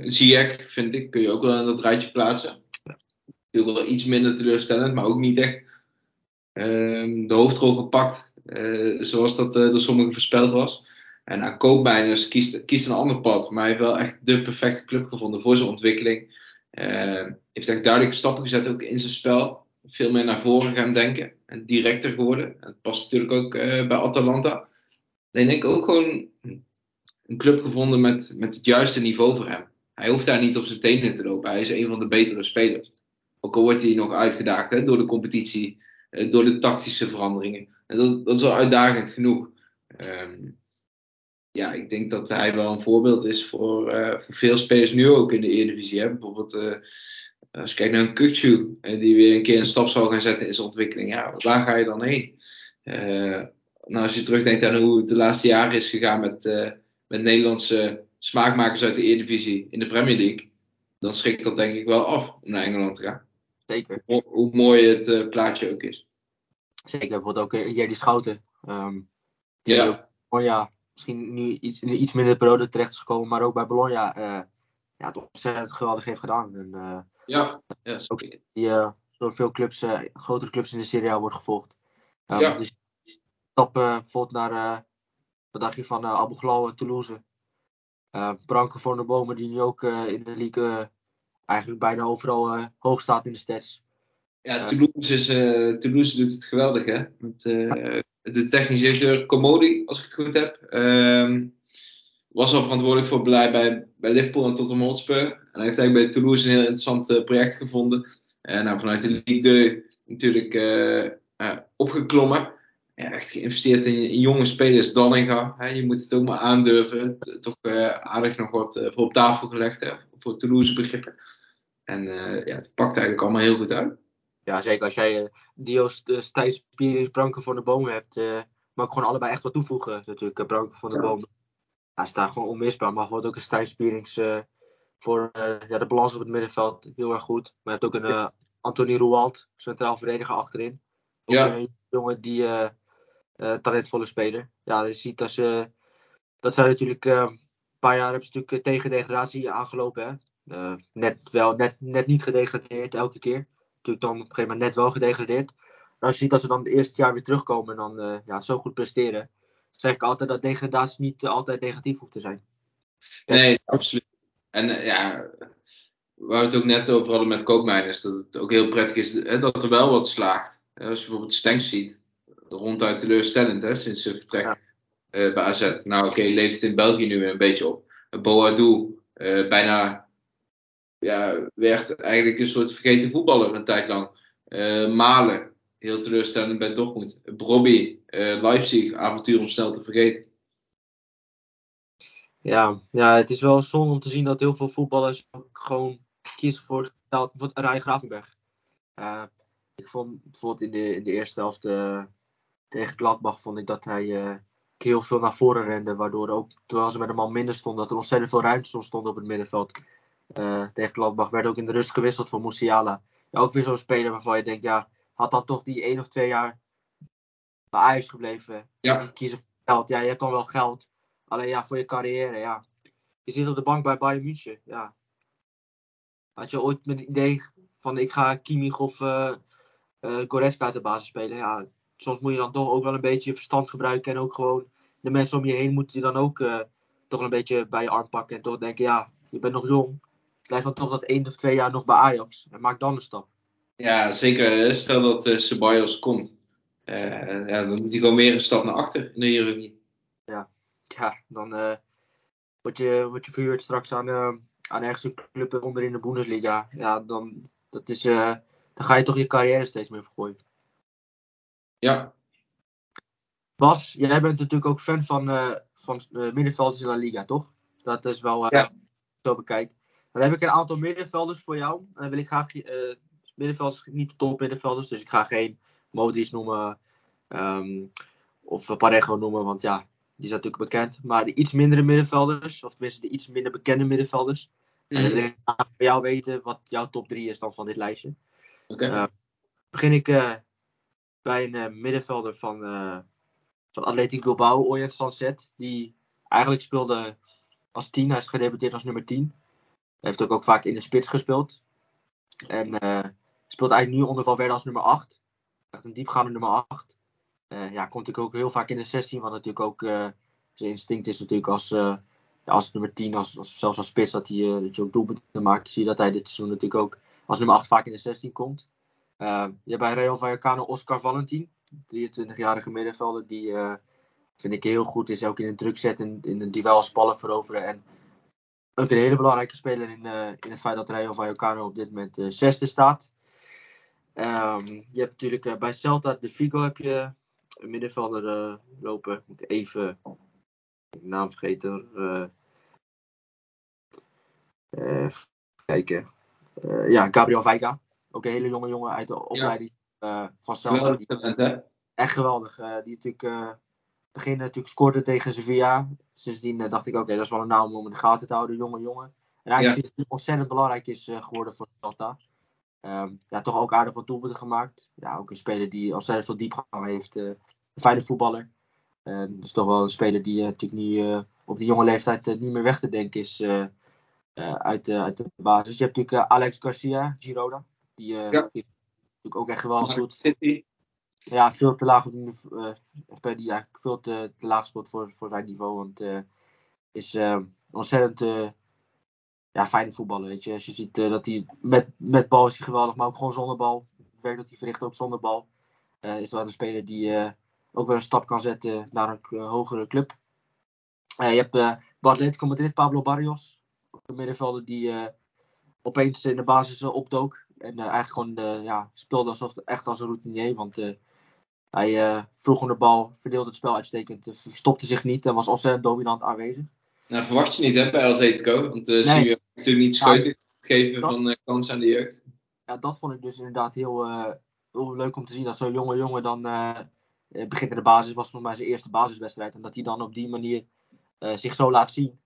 Ziyech, vind ik, kun je ook wel in dat rijtje plaatsen natuurlijk wel iets minder teleurstellend, maar ook niet echt um, de hoofdrol gepakt uh, zoals dat uh, door sommigen voorspeld was. En aan Koopmeiners kiest, kiest een ander pad, maar hij heeft wel echt de perfecte club gevonden voor zijn ontwikkeling. Uh, heeft echt duidelijke stappen gezet ook in zijn spel. Veel meer naar voren gaan denken en directer geworden. Het past natuurlijk ook bij Atalanta. En ik ook gewoon een club gevonden met, met het juiste niveau voor hem. Hij hoeft daar niet op zijn tenen te lopen. Hij is een van de betere spelers. Ook al wordt hij nog uitgedaagd hè, door de competitie, eh, door de tactische veranderingen. En dat, dat is al uitdagend genoeg. Um, ja, ik denk dat hij wel een voorbeeld is voor, uh, voor veel spelers nu ook in de Eredivisie. Hè. Bijvoorbeeld uh, als je kijkt naar een Kukcu, die weer een keer een stap zal gaan zetten in zijn ontwikkeling. Ja, waar ga je dan heen? nou, als je terugdenkt aan hoe het de laatste jaren is gegaan met, met Nederlandse smaakmakers uit de Eredivisie in de Premier League, dan schrikt dat denk ik wel af om naar Engeland te gaan. Zeker. Hoe, hoe mooi het uh, plaatje ook is. Zeker, bijvoorbeeld ook uh, Jerry Schouten. Um, die ja. Ook, Bologna misschien nu iets, in iets minder periode terecht is gekomen, maar ook bij Bologna uh, ja, het ontzettend geweldig heeft gedaan. En, ja, ja ook die door veel clubs, grotere clubs in de Serie A wordt gevolgd. Um, ja. Dus stap bijvoorbeeld naar, wat dacht je van Abu Ghlal Toulouse. Branko van der Bomen, die nu ook in de league eigenlijk bijna overal uh, hoog staat in de stats. Ja, Toulouse, is, uh, Toulouse doet het geweldig, hè? Met uh, de technische directeur Comodi, als ik het goed heb. Um, was al verantwoordelijk voor beleid bij, bij Liverpool en Tottenham Hotspur. En hij heeft eigenlijk bij Toulouse een heel interessant project gevonden. En nou, vanuit de Ligue 2 natuurlijk opgeklommen. Ja, echt geïnvesteerd in, in jonge spelers. Dallinga, hè, je moet het ook maar aandurven. Toch aardig nog wat voor op tafel gelegd hè, voor Toulouse begrippen. En uh, ja, het pakt eigenlijk allemaal heel goed uit. Ja, zeker als jij uh, Dio's uh, stijlspier Branko van de Boom hebt. Maar ook gewoon allebei echt wat toevoegen natuurlijk. Branko van de ja. Boom. Hij staat gewoon onmisbaar. Maar wordt ook een stijlspierings voor ja, de balans op het middenveld heel erg goed. Maar je hebt ook een Anthony Rouwald, centraal verdediger achterin. Ook ja. een jongen die talentvolle speler. Ja, je ziet dat ze... Dat zijn natuurlijk... een paar jaar hebben ze natuurlijk tegen degradatie aangelopen. Hè? Uh, net, wel, net, net niet gedegradeerd elke keer. Natuurlijk dan op een gegeven moment net wel gedegradeerd. Maar als je ziet dat ze dan het eerste jaar weer terugkomen en dan uh, ja, zo goed presteren. Zeg ik altijd dat degradatie niet uh, altijd negatief hoeft te zijn. Nee, absoluut. En ja, waar we het ook net over hadden met Koopmeiners, dat het ook heel prettig is hè, dat er wel wat slaagt. Als je bijvoorbeeld Stenks ziet, ronduit teleurstellend hè, sinds zijn vertrek ja. bij AZ. Nou oké, okay, leeft het in België nu weer een beetje op. Boadu, bijna ja, werd eigenlijk een soort vergeten voetballer een tijd lang. Uh, Malen, heel teleurstellend bij Dortmund. Brobby, uh, Leipzig, avontuur om snel te vergeten. Ja, ja, het is wel zonde om te zien dat heel veel voetballers gewoon kiezen voor, voor Rijn Gravenberg. Ik vond bijvoorbeeld in de, in de eerste helft tegen Gladbach vond ik dat hij heel veel naar voren rende. Waardoor ook, terwijl ze met een man minder stonden, dat er ontzettend veel ruimte stond op het middenveld. Uh, tegen Gladbach werd ook in de rust gewisseld voor Musiala. Ja, ook weer zo'n speler waarvan je denkt, ja, had dan toch die één of twee jaar bij Ajax gebleven. Ja. Niet kiezen voor geld. Ja, je hebt dan wel geld. Alleen ja, voor je carrière, ja. Je zit op de bank bij Bayern München, ja. Had je ooit met het idee van ik ga Kimmich of uh, uh, Goretzka uit de basis spelen? Ja, soms moet je dan toch ook wel een beetje je verstand gebruiken en ook gewoon de mensen om je heen moeten je dan ook uh, toch een beetje bij je arm pakken. En toch denken, ja, je bent nog jong. Blijf dan toch dat één of twee jaar nog bij Ajax. En maak dan een stap. Ja, zeker. Stel dat uh, Ceballos komt. Uh, ja, dan moet hij gewoon weer een stap naar achter in de Eredivisie. Ja, ja dan uh, word, je, word je verhuurd straks aan, uh, aan ergens een club onder in de Bundesliga. Ja, dan, dat is, dan ga je toch je carrière steeds meer vergooien. Ja. Bas, jij bent natuurlijk ook fan van, van middenvelders in La Liga, toch? Dat is wel ja. zo bekijk. Dan heb ik een aantal middenvelders voor jou. En dan wil ik graag middenvelders, niet de top middenvelders. Dus ik ga geen Modric noemen. Um, of Parejo noemen, want ja, die is natuurlijk bekend. Maar de iets mindere middenvelders, of tenminste de iets minder bekende middenvelders. Mm. En dan wil ik van jou weten wat jouw top 3 is dan van dit lijstje. Oké. Okay. Uh, begin ik uh, bij een uh, middenvelder van, van Atletico Bilbao, Oyen Sanset. Die eigenlijk speelde als 10. Hij is gedebuteerd als nummer 10. Heeft ook, ook vaak in de spits gespeeld. En speelt eigenlijk nu onder Valverde als nummer 8. Echt een diepgaande nummer 8. Uh, ja, komt natuurlijk ook heel vaak in de 16, wat natuurlijk ook uh, zijn instinct is natuurlijk als, als nummer 10, als, als, zelfs als spits, dat, hij, dat je ook doelpunten maakt. Zie je dat hij dit seizoen natuurlijk ook als nummer 8 vaak in de 16 komt. je hebt bij Real Vallecano Oscar Valentin, 23-jarige middenvelder, die vind ik heel goed is, ook in een druk zetten, in een duel als ballen veroveren. En ook een hele belangrijke speler in, in het feit dat Real Vallecano op dit moment zesde staat. Um, je hebt natuurlijk uh, bij Celta de Vigo heb je een middenvelder lopen. Moet ik even de naam vergeten. Uh, kijken. ja, Gabriel Veiga. Ook een hele jonge jongen uit de opleiding van Celta. Die, echt geweldig. die natuurlijk begin natuurlijk scoorde tegen Sevilla. Sindsdien dacht ik, oké, okay, dat is wel een naam om in de gaten te houden. Jonge jongen. En eigenlijk ja. is het ontzettend belangrijk is geworden voor Celta. Um, ja, toch ook aardig wat doelpunten gemaakt. Ja, ook een speler die ontzettend veel diepgang heeft. Uh, een fijne voetballer. Uh, dus toch wel een speler die uh, natuurlijk niet op die jonge leeftijd niet meer weg te denken is uit, uit de basis. Je hebt natuurlijk Alex Garcia. Die, ja. die natuurlijk ook echt geweldig doet. Ja, veel te laag op de, die eigenlijk veel te, te laag speelt voor, voor zijn niveau. Want is ontzettend ja, fijne voetballen. Weet je. Als je ziet uh, dat hij met, met bal is hij geweldig, maar ook gewoon zonder bal. Het werk dat hij verricht ook zonder bal. Uh, is wel een speler die uh, ook wel een stap kan zetten naar een hogere club. je hebt bij Atletico Madrid Pablo Barrios. Een middenvelder die opeens in de basis opdook. En eigenlijk gewoon ja, speelde alsof, echt als een routinier. Want hij vroeg om de bal, verdeelde het spel uitstekend. verstopte zich niet en was ontzettend dominant aanwezig. Nou, verwacht je niet hè, bij Atletico. Want uh, nee. je natuurlijk niet scheutig geven dat, van uh, kans aan de jeugd. Ja, dat vond ik dus inderdaad heel, uh, heel leuk om te zien. Dat zo'n jonge jongen dan begint in de basis. was nog maar zijn eerste basiswedstrijd. En dat hij dan op die manier zich zo laat zien.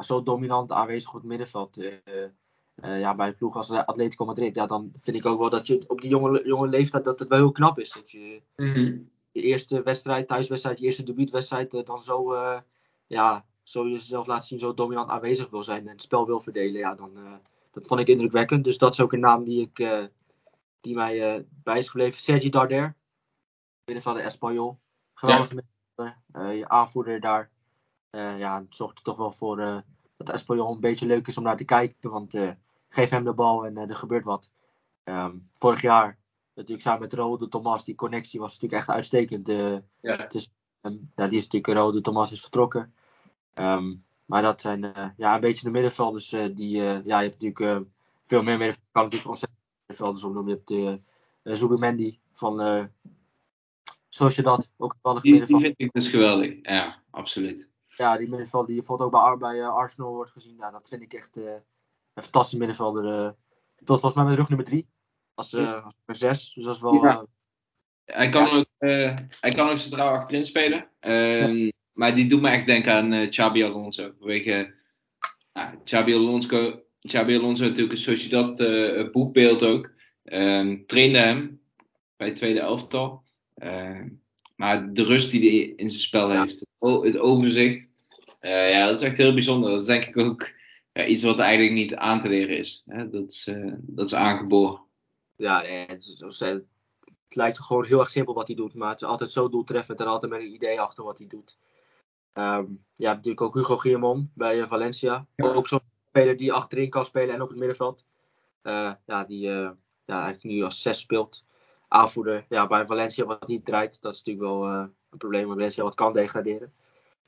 zo dominant aanwezig op het middenveld. Ja, bij een ploeg als Atletico Madrid. Ja, dan vind ik ook wel dat je op die jonge, jonge leeftijd dat het wel heel knap is. Dat je mm je eerste wedstrijd, thuiswedstrijd, je eerste debuutwedstrijd dan zo ja, zo jezelf laat zien, zo dominant aanwezig wil zijn en het spel wil verdelen, ja, dan uh, dat vond ik indrukwekkend. Dus dat is ook een naam die, ik, uh, die mij uh, bij is gebleven. Sergi Darder, binnen van de Espanyol. Geweldige ja. je aanvoerder daar. ja, het zorgt er toch wel voor dat Espanyol een beetje leuk is om naar te kijken, want geef hem de bal en er gebeurt wat. Um, vorig jaar natuurlijk samen met Rode Thomas, die connectie was natuurlijk echt uitstekend. ja. Dus, um, ja, die is natuurlijk, Rode Thomas is vertrokken. Um, maar dat zijn uh, ja, een beetje de middenvelders uh, die. Uh, ja, je hebt natuurlijk veel meer middenvelders. kan natuurlijk ontzettend middenvelders opnoemen. Je hebt de Zubimendi van. zoals je dat ook geweldig die, die vind ik dus geweldig, ja, absoluut. Ja, die middenvelder die bijvoorbeeld ook bij, bij Arsenal wordt gezien. Ja, dat vind ik echt een fantastische middenvelder. Uh, dat volgens mij met rug nummer 3. Als, uh, als nummer 6. Dus dat is wel. Ja. hij, kan ja. ook, hij kan ook centraal achterin spelen. Um, maar die doet me echt denken aan uh, Xabi Alonso. Vanwege Xabi Alonso, Xabi Alonso natuurlijk een Sociedad uh, boekbeeld ook. Um, trainde hem bij het tweede elftal. Uh, maar de rust die hij in zijn spel heeft, het overzicht. Uh, ja, dat is echt heel bijzonder. Dat is denk ik ook ja, iets wat eigenlijk niet aan te leren is. Hè? Dat, is uh, dat is aangeboren. Ja, het is, het lijkt gewoon heel erg simpel wat hij doet. Maar het is altijd zo doeltreffend en altijd met een idee achter wat hij doet. Ehm, ja, natuurlijk ook Hugo Guillemon bij uh, Valencia. Ook zo'n speler die achterin kan spelen en op het middenveld. Uh, ja, die uh, ja, eigenlijk nu als zes speelt. Aanvoerder ja, bij Valencia wat niet draait. Dat is natuurlijk wel een probleem. Maar Valencia wat kan degraderen.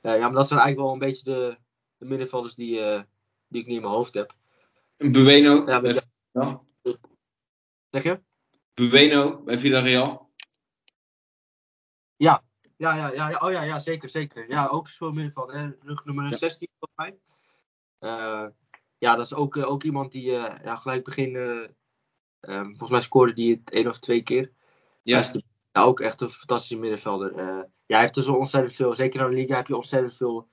ja, maar dat zijn eigenlijk wel een beetje de, de middenvelders die, die ik nu in mijn hoofd heb. Bueno. Ja, bij, ja. Zeg je? Bueno bij Villarreal. Ja, ja, ja, ja, oh ja, ja, zeker, zeker. Ja, ook zo'n middenvelder. Rug nummer ja. 16 volgens mij. Uh, ja, dat is ook, uh, ook iemand die uh, ja, gelijk begin, um, volgens mij scoorde die het één of twee keer. Ja. Dus ja, ook echt een fantastische middenvelder. ja, hij heeft zo ontzettend veel, zeker in de liga heb je ontzettend veel,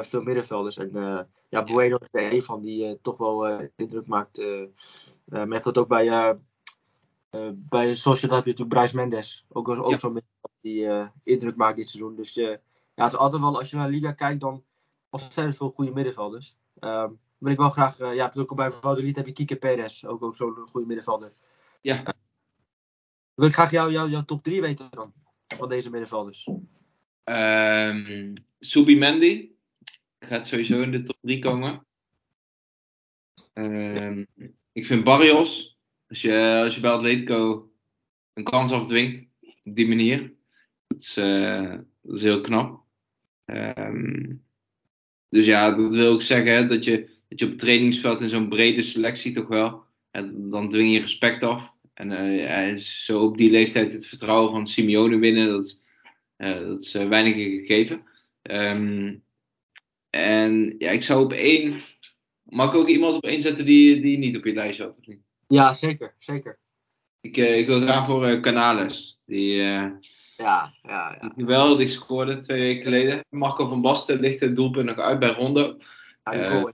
veel middenvelders. En ja, Bueno is er een van die toch wel indruk maakt. men heeft dat ook bij, bij Sociedad heb je natuurlijk Bryce Mendes. Ook, ook ja. zo'n die indruk maakt dit seizoen. Dus ja, het is altijd wel, als je naar de Liga kijkt, dan ontzettend veel goede middenvelders. Um, wil ik wel graag, uh, ja, ook bij Valladolid heb je Kike Perez, ook, ook zo'n goede middenvelder. Ja. wil ik graag jou, jou, jouw top 3 weten dan, van deze middenvelders. Um, Subimendi gaat sowieso in de top 3 komen. Um, ik vind Barrios, als je, als je bij Atletico een kans afdwingt, op die manier, dat is, uh, dat is heel knap. Um, dus ja, dat wil ook zeggen hè, dat, je, dat je op het trainingsveld in zo'n brede selectie toch wel, en dan dwing je respect af. En uh, zo op die leeftijd het vertrouwen van Simeone winnen, dat, uh, dat is weinig gegeven. Um, en ja, ik zou op één. Mag ik ook iemand op één zetten die, die niet op je lijstje had? Of niet? Ja, zeker. zeker. Ik, ik wil graag voor Canales. Die, ja, ja, ja. Die geweldig scoorde twee weken geleden. Marco van Basten ligt het doelpunt nog uit bij Rondo. Ja, ja,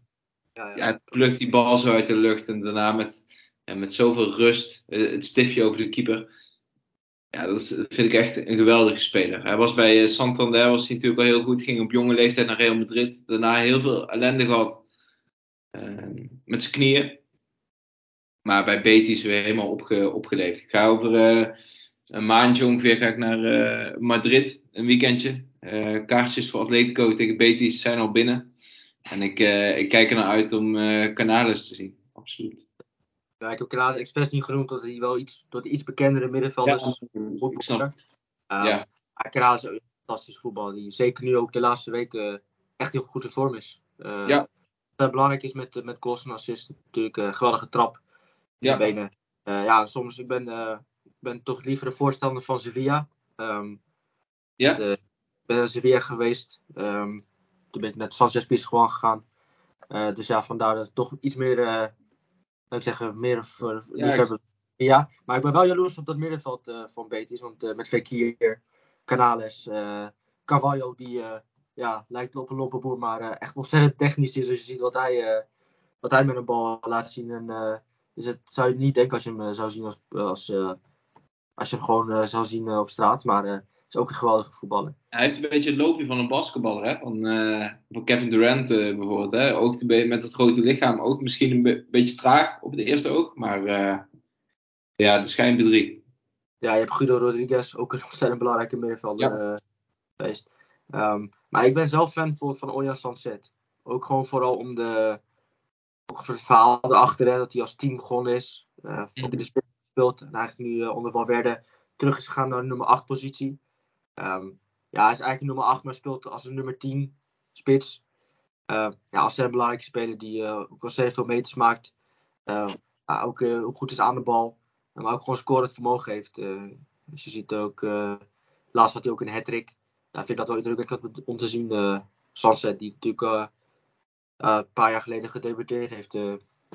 ja. Hij plukt die bal zo uit de lucht en daarna met, ja, met zoveel rust het stiftje over de keeper. Ja, dat vind ik echt een geweldige speler. Hij was bij Santander, was hij natuurlijk al heel goed. Ging op jonge leeftijd naar Real Madrid. Daarna heel veel ellende gehad uh, met zijn knieën. Maar bij Betis weer helemaal opge, opgeleefd. Ik ga over uh, een maandje ongeveer ga ik naar uh, Madrid, een weekendje. Kaartjes voor Atletico tegen Betis zijn al binnen. En ik, ik kijk er naar uit om Canales te zien, absoluut. Ja, ik heb Canales expres niet genoemd, dat hij wel iets, dat hij iets bekendere middenvelders ja, ik snap. Um, ja. Canales is een fantastische voetbal, die zeker nu ook de laatste weken echt heel goed in vorm is. ja. Wat belangrijk is met, met goals en assists, natuurlijk een geweldige trap. Ja. Benen. ja, soms, ik ben ben toch liever een voorstander van Sevilla. Um, ja? De, ik ben naar Sevilla geweest. Um, toen ben ik met Sanchez Pizjuan gegaan. Uh, dus ja, vandaar dat toch iets meer, uh, ik zeggen, meer voor Ja, liefhebber. Ja, maar ik ben wel jaloers op dat middenveld uh, van Betis. Want uh, met Fekir, Canales, Carvalho, die ja, lijkt op een loppenboer, maar echt ontzettend technisch is. Als je ziet wat hij, wat hij met een bal laat zien. En, dus het zou je niet denken als je hem zou zien als, als als je hem gewoon zou zien op straat. Maar is ook een geweldige voetballer. Hij heeft een beetje het loopje van een basketballer. Hè? Van, van Kevin Durant bijvoorbeeld. Hè? Ook met dat grote lichaam. Ook misschien een be beetje traag op het eerste oog. Maar ja, de schijnbedrieg. Ja, je hebt Guido Rodriguez. Ook een ontzettend belangrijke middenvelder ja. geweest. Um, maar ik ben zelf fan voor, van Oya Sanset. Ook gewoon vooral om de, ook voor het verhaal erachter. Hè, dat hij als team begonnen is. Uh. Ook in de spits gespeeld. En eigenlijk nu uh, onder Valverde terug is gegaan naar de nummer 8 positie. Um, ja, hij is eigenlijk nummer 8, maar speelt als een nummer 10 spits. Uh, ja, als een belangrijke speler die uh, ook ontzettend veel meters maakt. Uh, ook goed is aan de bal. Maar ook gewoon scorend vermogen heeft. dus je ziet ook, laatst had hij ook een hat-trick. Vind dat wel indrukwekkend om te zien. Sunset, die natuurlijk een paar jaar geleden gedebuteerd heeft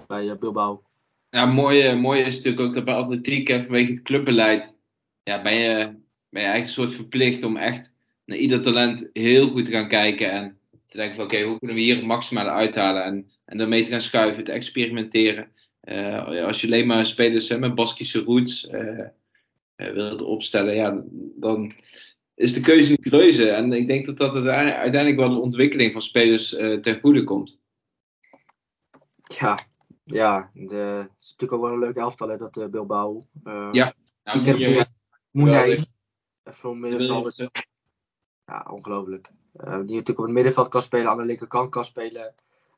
bij Bilbao. Ja, mooi, mooi is natuurlijk ook dat bij atletiek vanwege het clubbeleid ja, ben, je, ben je eigenlijk een soort verplicht om echt naar ieder talent heel goed te gaan kijken en te denken van oké, okay, hoe kunnen we hier het maximale uithalen en, en daarmee te gaan schuiven, te experimenteren. Uh, als je alleen maar spelers hè, met Baskische roots uh, uh, wilt opstellen, ja, dan is de keuze niet reuze. En ik denk dat dat uiteindelijk wel de ontwikkeling van spelers ten goede komt. Ja, ja, de, het is natuurlijk ook wel een leuk elftal, hè, dat uh, Bilbao. Uh, ja, nou, ik heb je, Moenij, van middenvelder. Ja, ongelooflijk. Uh, die natuurlijk op het middenveld kan spelen, aan de linkerkant kan spelen.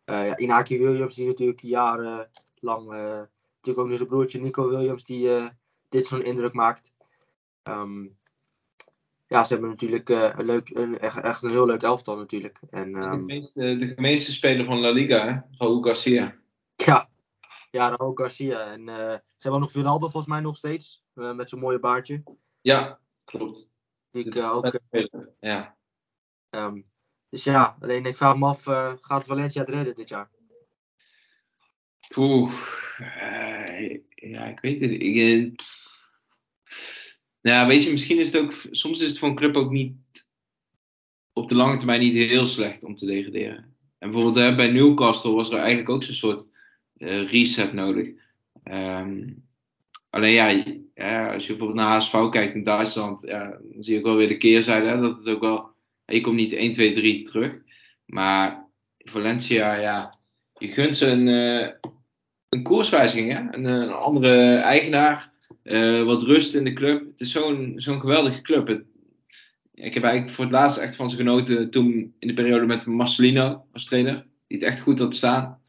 Uh, ja, Inaki Williams, die natuurlijk jarenlang. Uh, natuurlijk ook nu zijn broertje Nico Williams, die dit zo'n indruk maakt. Um, ja, ze hebben natuurlijk een leuk, een, echt, echt, een heel leuk elftal natuurlijk. En, um, de, meeste, de meeste speler van La Liga, hè? Raúl Garcia. Ja, ja Raúl Garcia. En ze hebben nog Vinaldo volgens mij nog steeds, met zo'n mooie baardje. Ja, klopt. Die ik ook. ja. Um, dus ja, alleen ik vraag me af, uh, gaat Valencia het redden dit jaar? Oeh, uh, ja, ik weet het. Ik, nou, weet je, misschien is het ook, soms is het voor een club ook niet op de lange termijn niet heel slecht om te degraderen. En bijvoorbeeld bij Newcastle was er eigenlijk ook zo'n soort reset nodig. Um, alleen ja, als je bijvoorbeeld naar HSV kijkt in Duitsland, dan zie je ook wel weer de keerzijde. Hè, dat het ook wel je komt niet 1, 2, 3 terug. Maar Valencia, ja, je gunt ze een, uh, een koerswijziging. Hè? Een, andere eigenaar. Uh, wat rust in de club. Het is zo'n zo'n geweldige club. Ik heb eigenlijk voor het laatst echt van ze genoten toen in de periode met Marcelino als trainer. Die het echt goed had staan.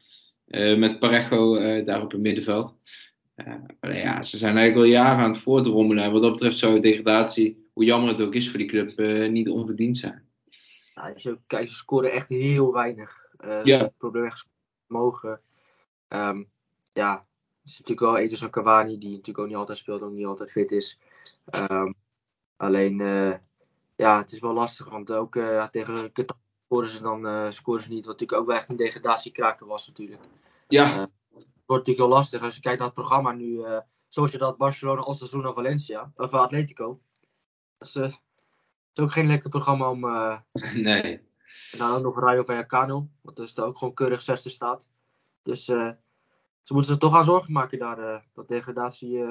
Uh, met Parejo daar op het middenveld. Ja, ze zijn eigenlijk al jaren aan het voortrommelen. En wat dat betreft zou degradatie, hoe jammer het ook is voor die club, niet onverdiend zijn. Ja, als je kijkt, ze scoren echt heel weinig. Uh, ja. Probleem mogen. Um, ja, er is natuurlijk wel Ederson Cavani, die natuurlijk ook niet altijd speelt, ook niet altijd fit is. Um, alleen, uh, ja, het is wel lastig, want ook uh, tegen Qatar scoren ze dan uh, scoren ze niet. Wat natuurlijk ook wel echt een degradatiekraker was natuurlijk. Ja. Wordt natuurlijk heel lastig als je kijkt naar het programma nu. zoals je dat Barcelona, Osasuna, Valencia, of Atletico. Dat is is ook geen lekker programma om. Uh... Nee. En dan ook nog Rayo Vallecano, wat dus daar ook gewoon keurig zesde staat. Dus uh, ze moeten er toch aan zorgen maken daar, uh, dat degradatie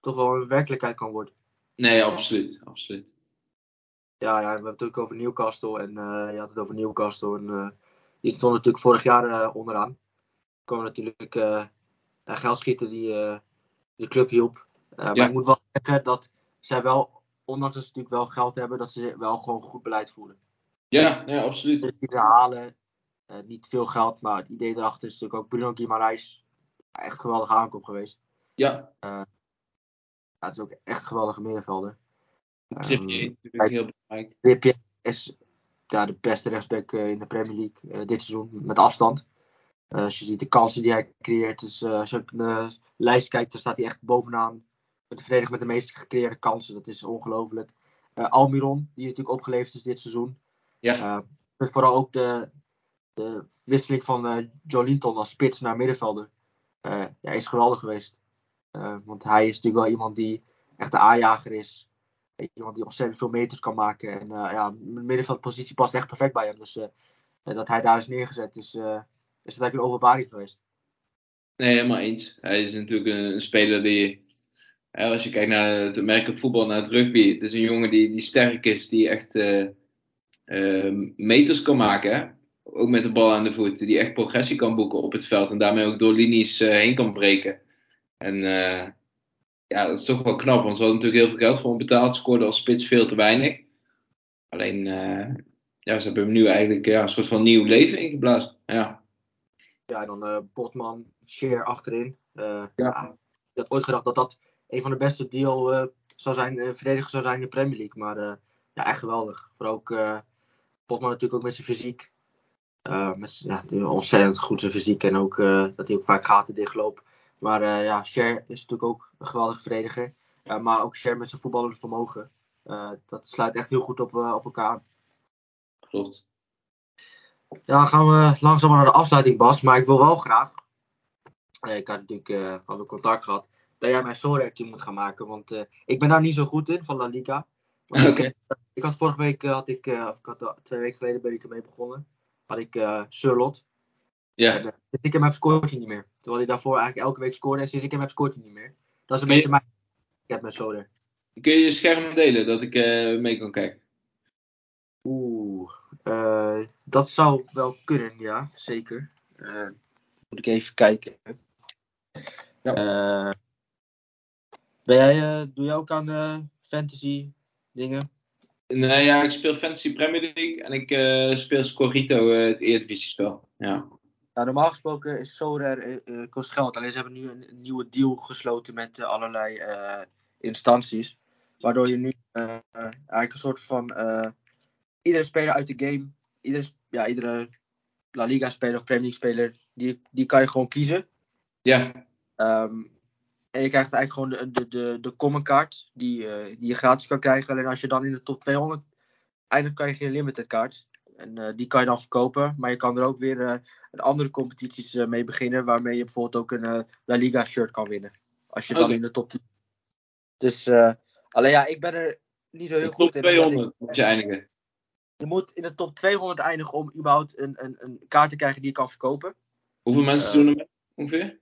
toch wel een werkelijkheid kan worden. Nee, absoluut. absoluut. Ja, ja, we hebben het natuurlijk over Newcastle en je had het over Newcastle. En, die stond natuurlijk vorig jaar onderaan. Er kwam natuurlijk uh, geldschieten die de club hielp. Maar ik moet wel zeggen dat zij wel ondanks dat ze natuurlijk wel geld hebben, dat ze wel gewoon goed beleid voeren. Ja, ja absoluut. Te halen, niet veel geld, maar het idee erachter is natuurlijk ook Bruno Guimaraes. Echt geweldige aankoop geweest. Ja. Ja, het is ook echt geweldige middenvelder. Trippier heel belangrijk. Trippier is ja, de beste rechtsback in de Premier League dit seizoen, met afstand. Als je ziet de kansen die hij creëert, dus als je naar de lijst kijkt, dan staat hij echt bovenaan de verdediger met de meest gecreëerde kansen. Dat is ongelooflijk. Uh, Almiron, die natuurlijk opgeleverd is dit seizoen. Ja. Uh, vooral ook de, de wisseling van uh, Joe Linton als spits naar middenvelder. ja, is geweldig geweest. want hij is natuurlijk wel iemand die echt de aanjager is. Iemand die ontzettend veel meters kan maken. En ja, de middenveldpositie past echt perfect bij hem. Dus dat hij daar is neergezet, is, is het eigenlijk een openbaring geweest. Nee, helemaal eens. Hij is natuurlijk een, speler die als je kijkt naar het merken voetbal, naar het rugby. Het is een jongen die, die sterk is, die echt uh, uh, meters kan maken. Ook met de bal aan de voet. Die echt progressie kan boeken op het veld. En daarmee ook door linies uh, heen kan breken. En ja, dat is toch wel knap. Want ze hadden natuurlijk heel veel geld voor hem betaald. Scoorde als spits veel te weinig. Alleen, ja, ze hebben hem nu eigenlijk ja, een soort van nieuw leven ingeblazen. Ja, ja en dan Botman, Sheer achterin. ja. Ik had ooit gedacht dat dat een van de beste deal uh, zou zijn, uh, verdediger zou zijn in de Premier League. Maar uh, ja, echt geweldig. Voor ook Potman natuurlijk ook met zijn fysiek. met, ja, ontzettend goed zijn fysiek en ook dat hij ook vaak gaten dichtloopt. Maar ja, Cher is natuurlijk ook een geweldige verdediger. maar ook Cher met zijn voetballende vermogen. dat sluit echt heel goed op, op elkaar. Klopt. Ja, dan gaan we langzaam naar de afsluiting, Bas. Maar ik wil wel graag. ik had natuurlijk uh, hadden contact gehad dat jij mijn Sorek moet gaan maken. Want uh, ik ben daar niet zo goed in, van La Liga. Okay. Ik, ik, had vorige week, had ik, uh, of ik had, twee weken geleden ben ik ermee begonnen. Had ik uh, Surlot. Ja. En, ik heb hem scoort hij niet meer. Terwijl hij daarvoor eigenlijk elke week scoorde. En sinds ik hem heb scoort hij niet meer. Dat is een beetje mijn... Ik heb mijn Sorek. Kun je je scherm delen, dat ik mee kan kijken? Oeh, dat zou wel kunnen, ja, zeker. moet ik even kijken. Ja. Ben jij, eh, doe jij ook aan eh, fantasy dingen? Nee, ja, ik speel Fantasy Premier League en ik eh, speel Scorito, eh, het Eredivisie-spel. Ja. Nou, normaal gesproken is Sorare eh, eh, kost geld. Alleen ze hebben nu een, een nieuwe deal gesloten met eh, allerlei eh, instanties. Waardoor je nu eh, eh, eigenlijk een soort van eh, iedere speler uit de game, iedere, ja, iedere La Liga speler of Premier League speler, die, die kan je gewoon kiezen. Ja, Ehm, en je krijgt eigenlijk gewoon de, de, de, de common kaart die, eh, die je gratis kan krijgen. Alleen als je dan in de top 200 eindigt, kan je geen limited kaart. En eh, die kan je dan verkopen. Maar je kan er ook weer eh, een andere competities mee beginnen. Waarmee je bijvoorbeeld ook een La Liga shirt kan winnen. Als je dan in de top 10. Dus alleen ja, ik ben er niet zo heel top goed in. omdat ik- 200 moet je eindigen. Je moet in de top 200 eindigen om überhaupt een, een, een kaart te krijgen die je kan verkopen. Hoeveel mensen Eh, doen er mee, ongeveer?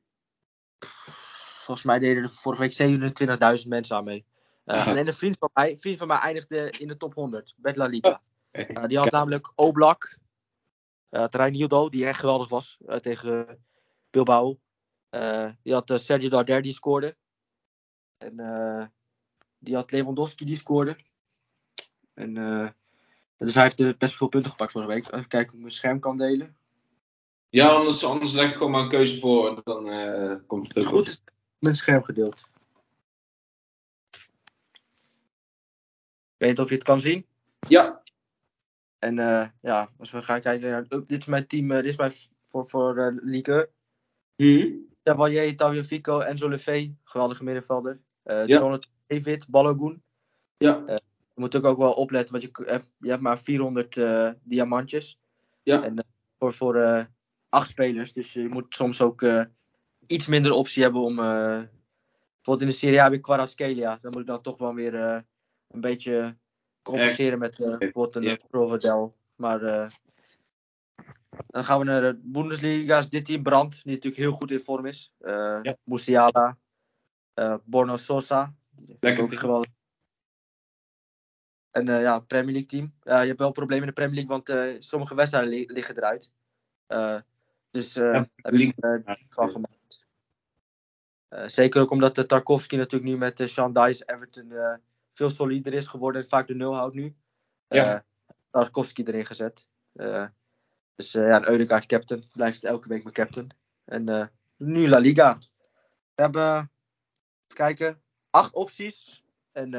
Volgens mij deden er vorige week 27.000 mensen aan mee. Eh, alleen een vriend van, mij, vriend van mij eindigde in de top 100 met La Liga. Kijk. Eh, die had namelijk Oblak, uh, Terrein die echt geweldig was tegen Bilbao. Die had Sergio Darder die scoorde. En eh, die had Lewandowski die scoorde. En, eh, dus hij heeft best veel punten gepakt vorige week. Even kijken of ik mijn scherm kan delen. Ja, anders, anders leg ik gewoon maar een keuze voor. Dan eh, komt het ook Goed, goed. mijn scherm gedeeld. Ik weet niet of je het kan zien. Ja, En eh, ja, als we gaan kijken naar up, dit is mijn team, eh, dit is mijn voor, voor Ligue. Mhm. Chevalier, Tavio Fico, Enzo Lefebvre, geweldige middenvelder. Ja. Jonathan David, Balogun. ja, Je moet ook, ook wel opletten, want je, hebt- je hebt maar 400 eh, diamantjes. ja. En eh, voor, voor eh, acht spelers. Dus je moet soms ook iets minder optie hebben om. bijvoorbeeld in de Serie A heb Kvaratskhelia. Dan moet ik dan toch wel weer een beetje compenseren met bijvoorbeeld een. Provedel. Maar dan gaan we naar de Bundesliga. Is dit team Brand, die natuurlijk heel goed in vorm is. Ja. Musiala, eh Borno Sosa. Lekker. ook geweldig. En eh, ja, Premier League team. Ja, je hebt wel problemen in de Premier League, want eh, sommige wedstrijden li- liggen eruit. Eh, dus eh Ja, heb ik van gemaakt. Zeker ook omdat de Tarkovsky natuurlijk nu met Sean Dice Everton veel solider is geworden en vaak de nul houdt nu. Ja. Tarkovsky erin gezet. Dus ja, een captain. Blijft elke week mijn captain. En nu La Liga. We hebben, kijken, acht opties. En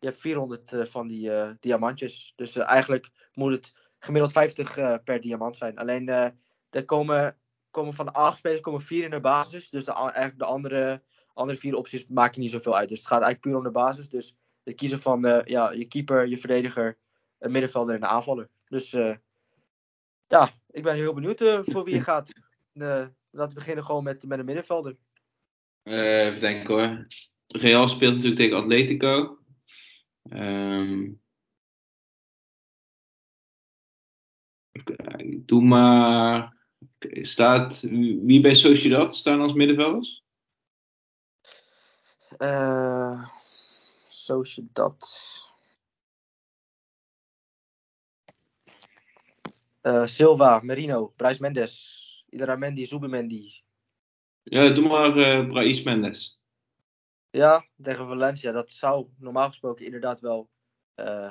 je hebt 400 eh, van die eh, diamantjes. Dus eh, eigenlijk moet het gemiddeld 50 eh, per diamant zijn. Alleen er komen, komen van de acht spelers komen vier in de basis. Dus de, eigenlijk de andere, andere vier opties maken niet zoveel uit. Dus het gaat eigenlijk puur om de basis. Dus het kiezen van ja, je keeper, je verdediger, een middenvelder en een aanvaller. Dus ja, ik ben heel benieuwd voor wie je gaat. Laten we beginnen gewoon met, met een middenvelder. Even denken hoor. Real speelt natuurlijk tegen Atletico. Ehm Kijk, doe maar. Staat wie bij Sociedad staan als middenvelders? Eh Sociedad. Eh, Silva, Merino, Bryce Mendes, Idaramendi, Zubimendi. Ja, doe maar Brais Mendes. Ja, tegen Valencia. Dat zou normaal gesproken inderdaad wel. eh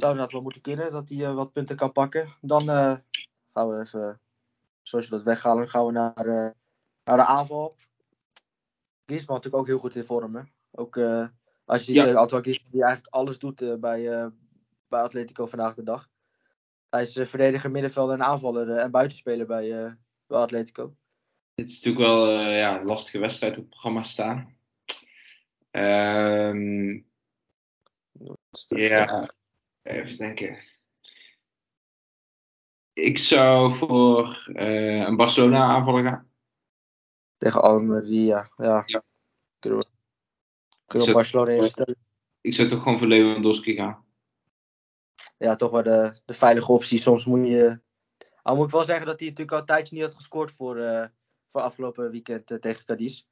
zou inderdaad wel moeten kunnen dat hij eh, wat punten kan pakken. Dan eh, gaan we even, zoals je dat weghalen, gaan we naar, naar de aanval. Griezmann natuurlijk ook heel goed in vorm. Hè? Ook als je ziet Ja. Antoine Griezmann, die eigenlijk alles doet bij, bij Atletico vandaag de dag. Hij is verdediger, middenvelder en aanvaller en buitenspeler bij, bij Atletico. Dit is natuurlijk wel eh, ja, een lastige wedstrijd op het programma staan. Dat- ja, even denken. Ik zou voor eh, een Barcelona aanvaller gaan. Tegen Almeria, ja. Ja. Kunnen we, kunnen we Barcelona instellen? Ik zou toch gewoon voor Lewandowski gaan. Ja, toch wel de, de veilige optie. Soms moet je... Al moet ik wel zeggen dat hij natuurlijk al een tijdje niet had gescoord voor, eh, voor afgelopen weekend eh, tegen Cadiz.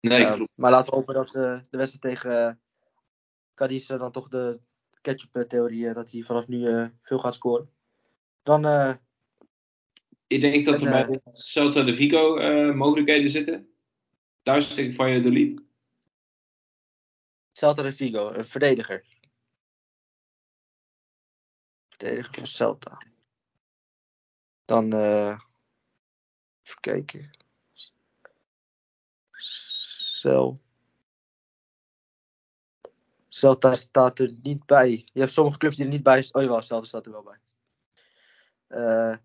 Nee, Eh, klopt. maar laten we hopen dat eh, de wedstrijd tegen uh, Cadiz eh, dan toch de ketchup-theorie, eh, dat hij vanaf nu eh, veel gaat scoren. Dan, eh, Ik denk dat er bij Celta de Vigo eh, mogelijkheden zitten. Thuis tegen Valladolid. Celta de Vigo, een verdediger. Verdediger van Celta. Dan, eh even kijken. Celta staat er niet bij. Je hebt sommige clubs die er niet bij staan. Oh jawel, Celta staat er wel bij. Eh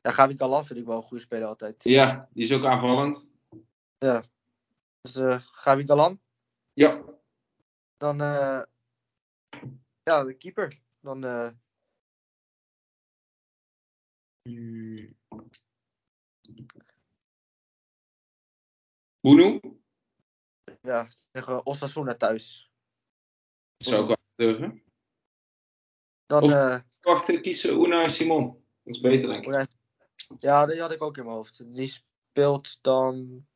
ja, Gavi Galan vind ik wel een goede speler altijd. Ja, die is ook aanvallend. Dus eh Gavi Galan. Ja. Dan, eh ja, de keeper. Dan, Boenu? Ja, tegen Osasuna thuis. Zou ik wel durven. Dan, Of- eh, Wacht, eh, Unai Simon. Dat is beter, denk ik. Unai- ja, die had ik ook in mijn hoofd. Die speelt dan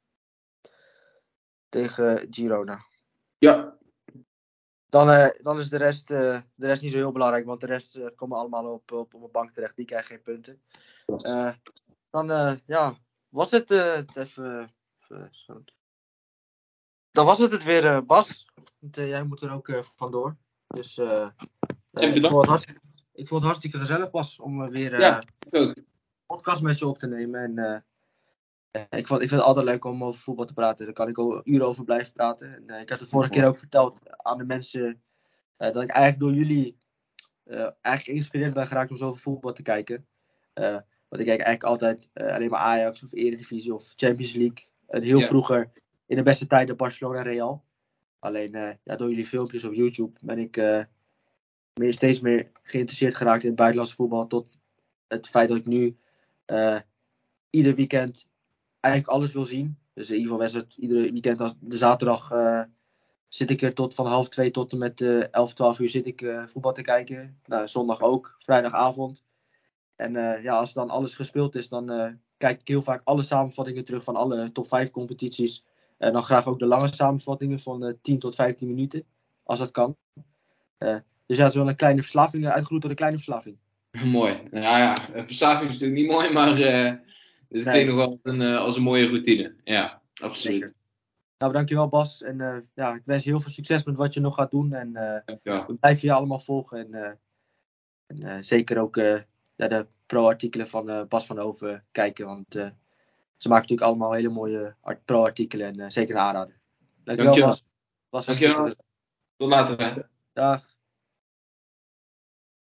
tegen Girona. Ja. Dan, eh, dan is de rest, de rest niet zo heel belangrijk, want de rest komen allemaal op, op, op een bank terecht. Die krijgen geen punten. Dan, ja, was het even, even zo. Dan was het het weer, eh, Bas. Want, eh, jij moet er ook eh, vandoor. Dus ik, vond het hartstikke, ik vond het hartstikke gezellig, Bas, om weer eh, Ja, ook. podcast met je op te nemen. En ik, vond, ik vind het altijd leuk om over voetbal te praten. Daar kan ik ook uren over blijven praten. En, eh, ik heb de vorige keer ook verteld aan de mensen eh, dat ik eigenlijk door jullie eh, eigenlijk geïnspireerd ben geraakt om zoveel voetbal te kijken. Eh, want ik kijk eigenlijk altijd eh, alleen maar Ajax of Eredivisie of Champions League. En heel Ja. vroeger in de beste tijden Barcelona Real. Alleen eh, ja, door jullie filmpjes op YouTube ben ik eh, meer, steeds meer geïnteresseerd geraakt in het buitenlandse voetbal. Tot het feit dat ik nu eh, ieder weekend eigenlijk alles wil zien. Dus in ieder geval wedstrijd, iedere weekend als de zaterdag zit ik er tot van half twee tot en met eh 11, 12 uur zit ik voetbal te kijken. Nou, zondag ook, vrijdagavond. En ja, als dan alles gespeeld is, dan kijk ik heel vaak alle samenvattingen terug van alle top 5 competities. En dan graag ook de lange samenvattingen van eh 10 tot 15 minuten, als dat kan. Eh, dus ja, het is wel een kleine verslaving, eh, uitgegroeid tot een kleine verslaving. Mooi. Nou ja, eh, verslaving is natuurlijk niet mooi, maar eh het klinkt nog wel als een, eh, als een mooie routine. Ja, absoluut. Zeker. Nou, dankjewel Bas. En eh, ja, ik wens je heel veel succes met wat je nog gaat doen. En eh, Ja. we blijven je allemaal volgen. En, eh, en eh, zeker ook eh, ja, de pro-artikelen van eh, Bas van Over kijken. Want eh, ze maken natuurlijk allemaal hele mooie art- pro-artikelen. En eh, zeker een aanrader. Dankjewel, Dankjewel. Dankjewel. Tot later. Hè. Dag.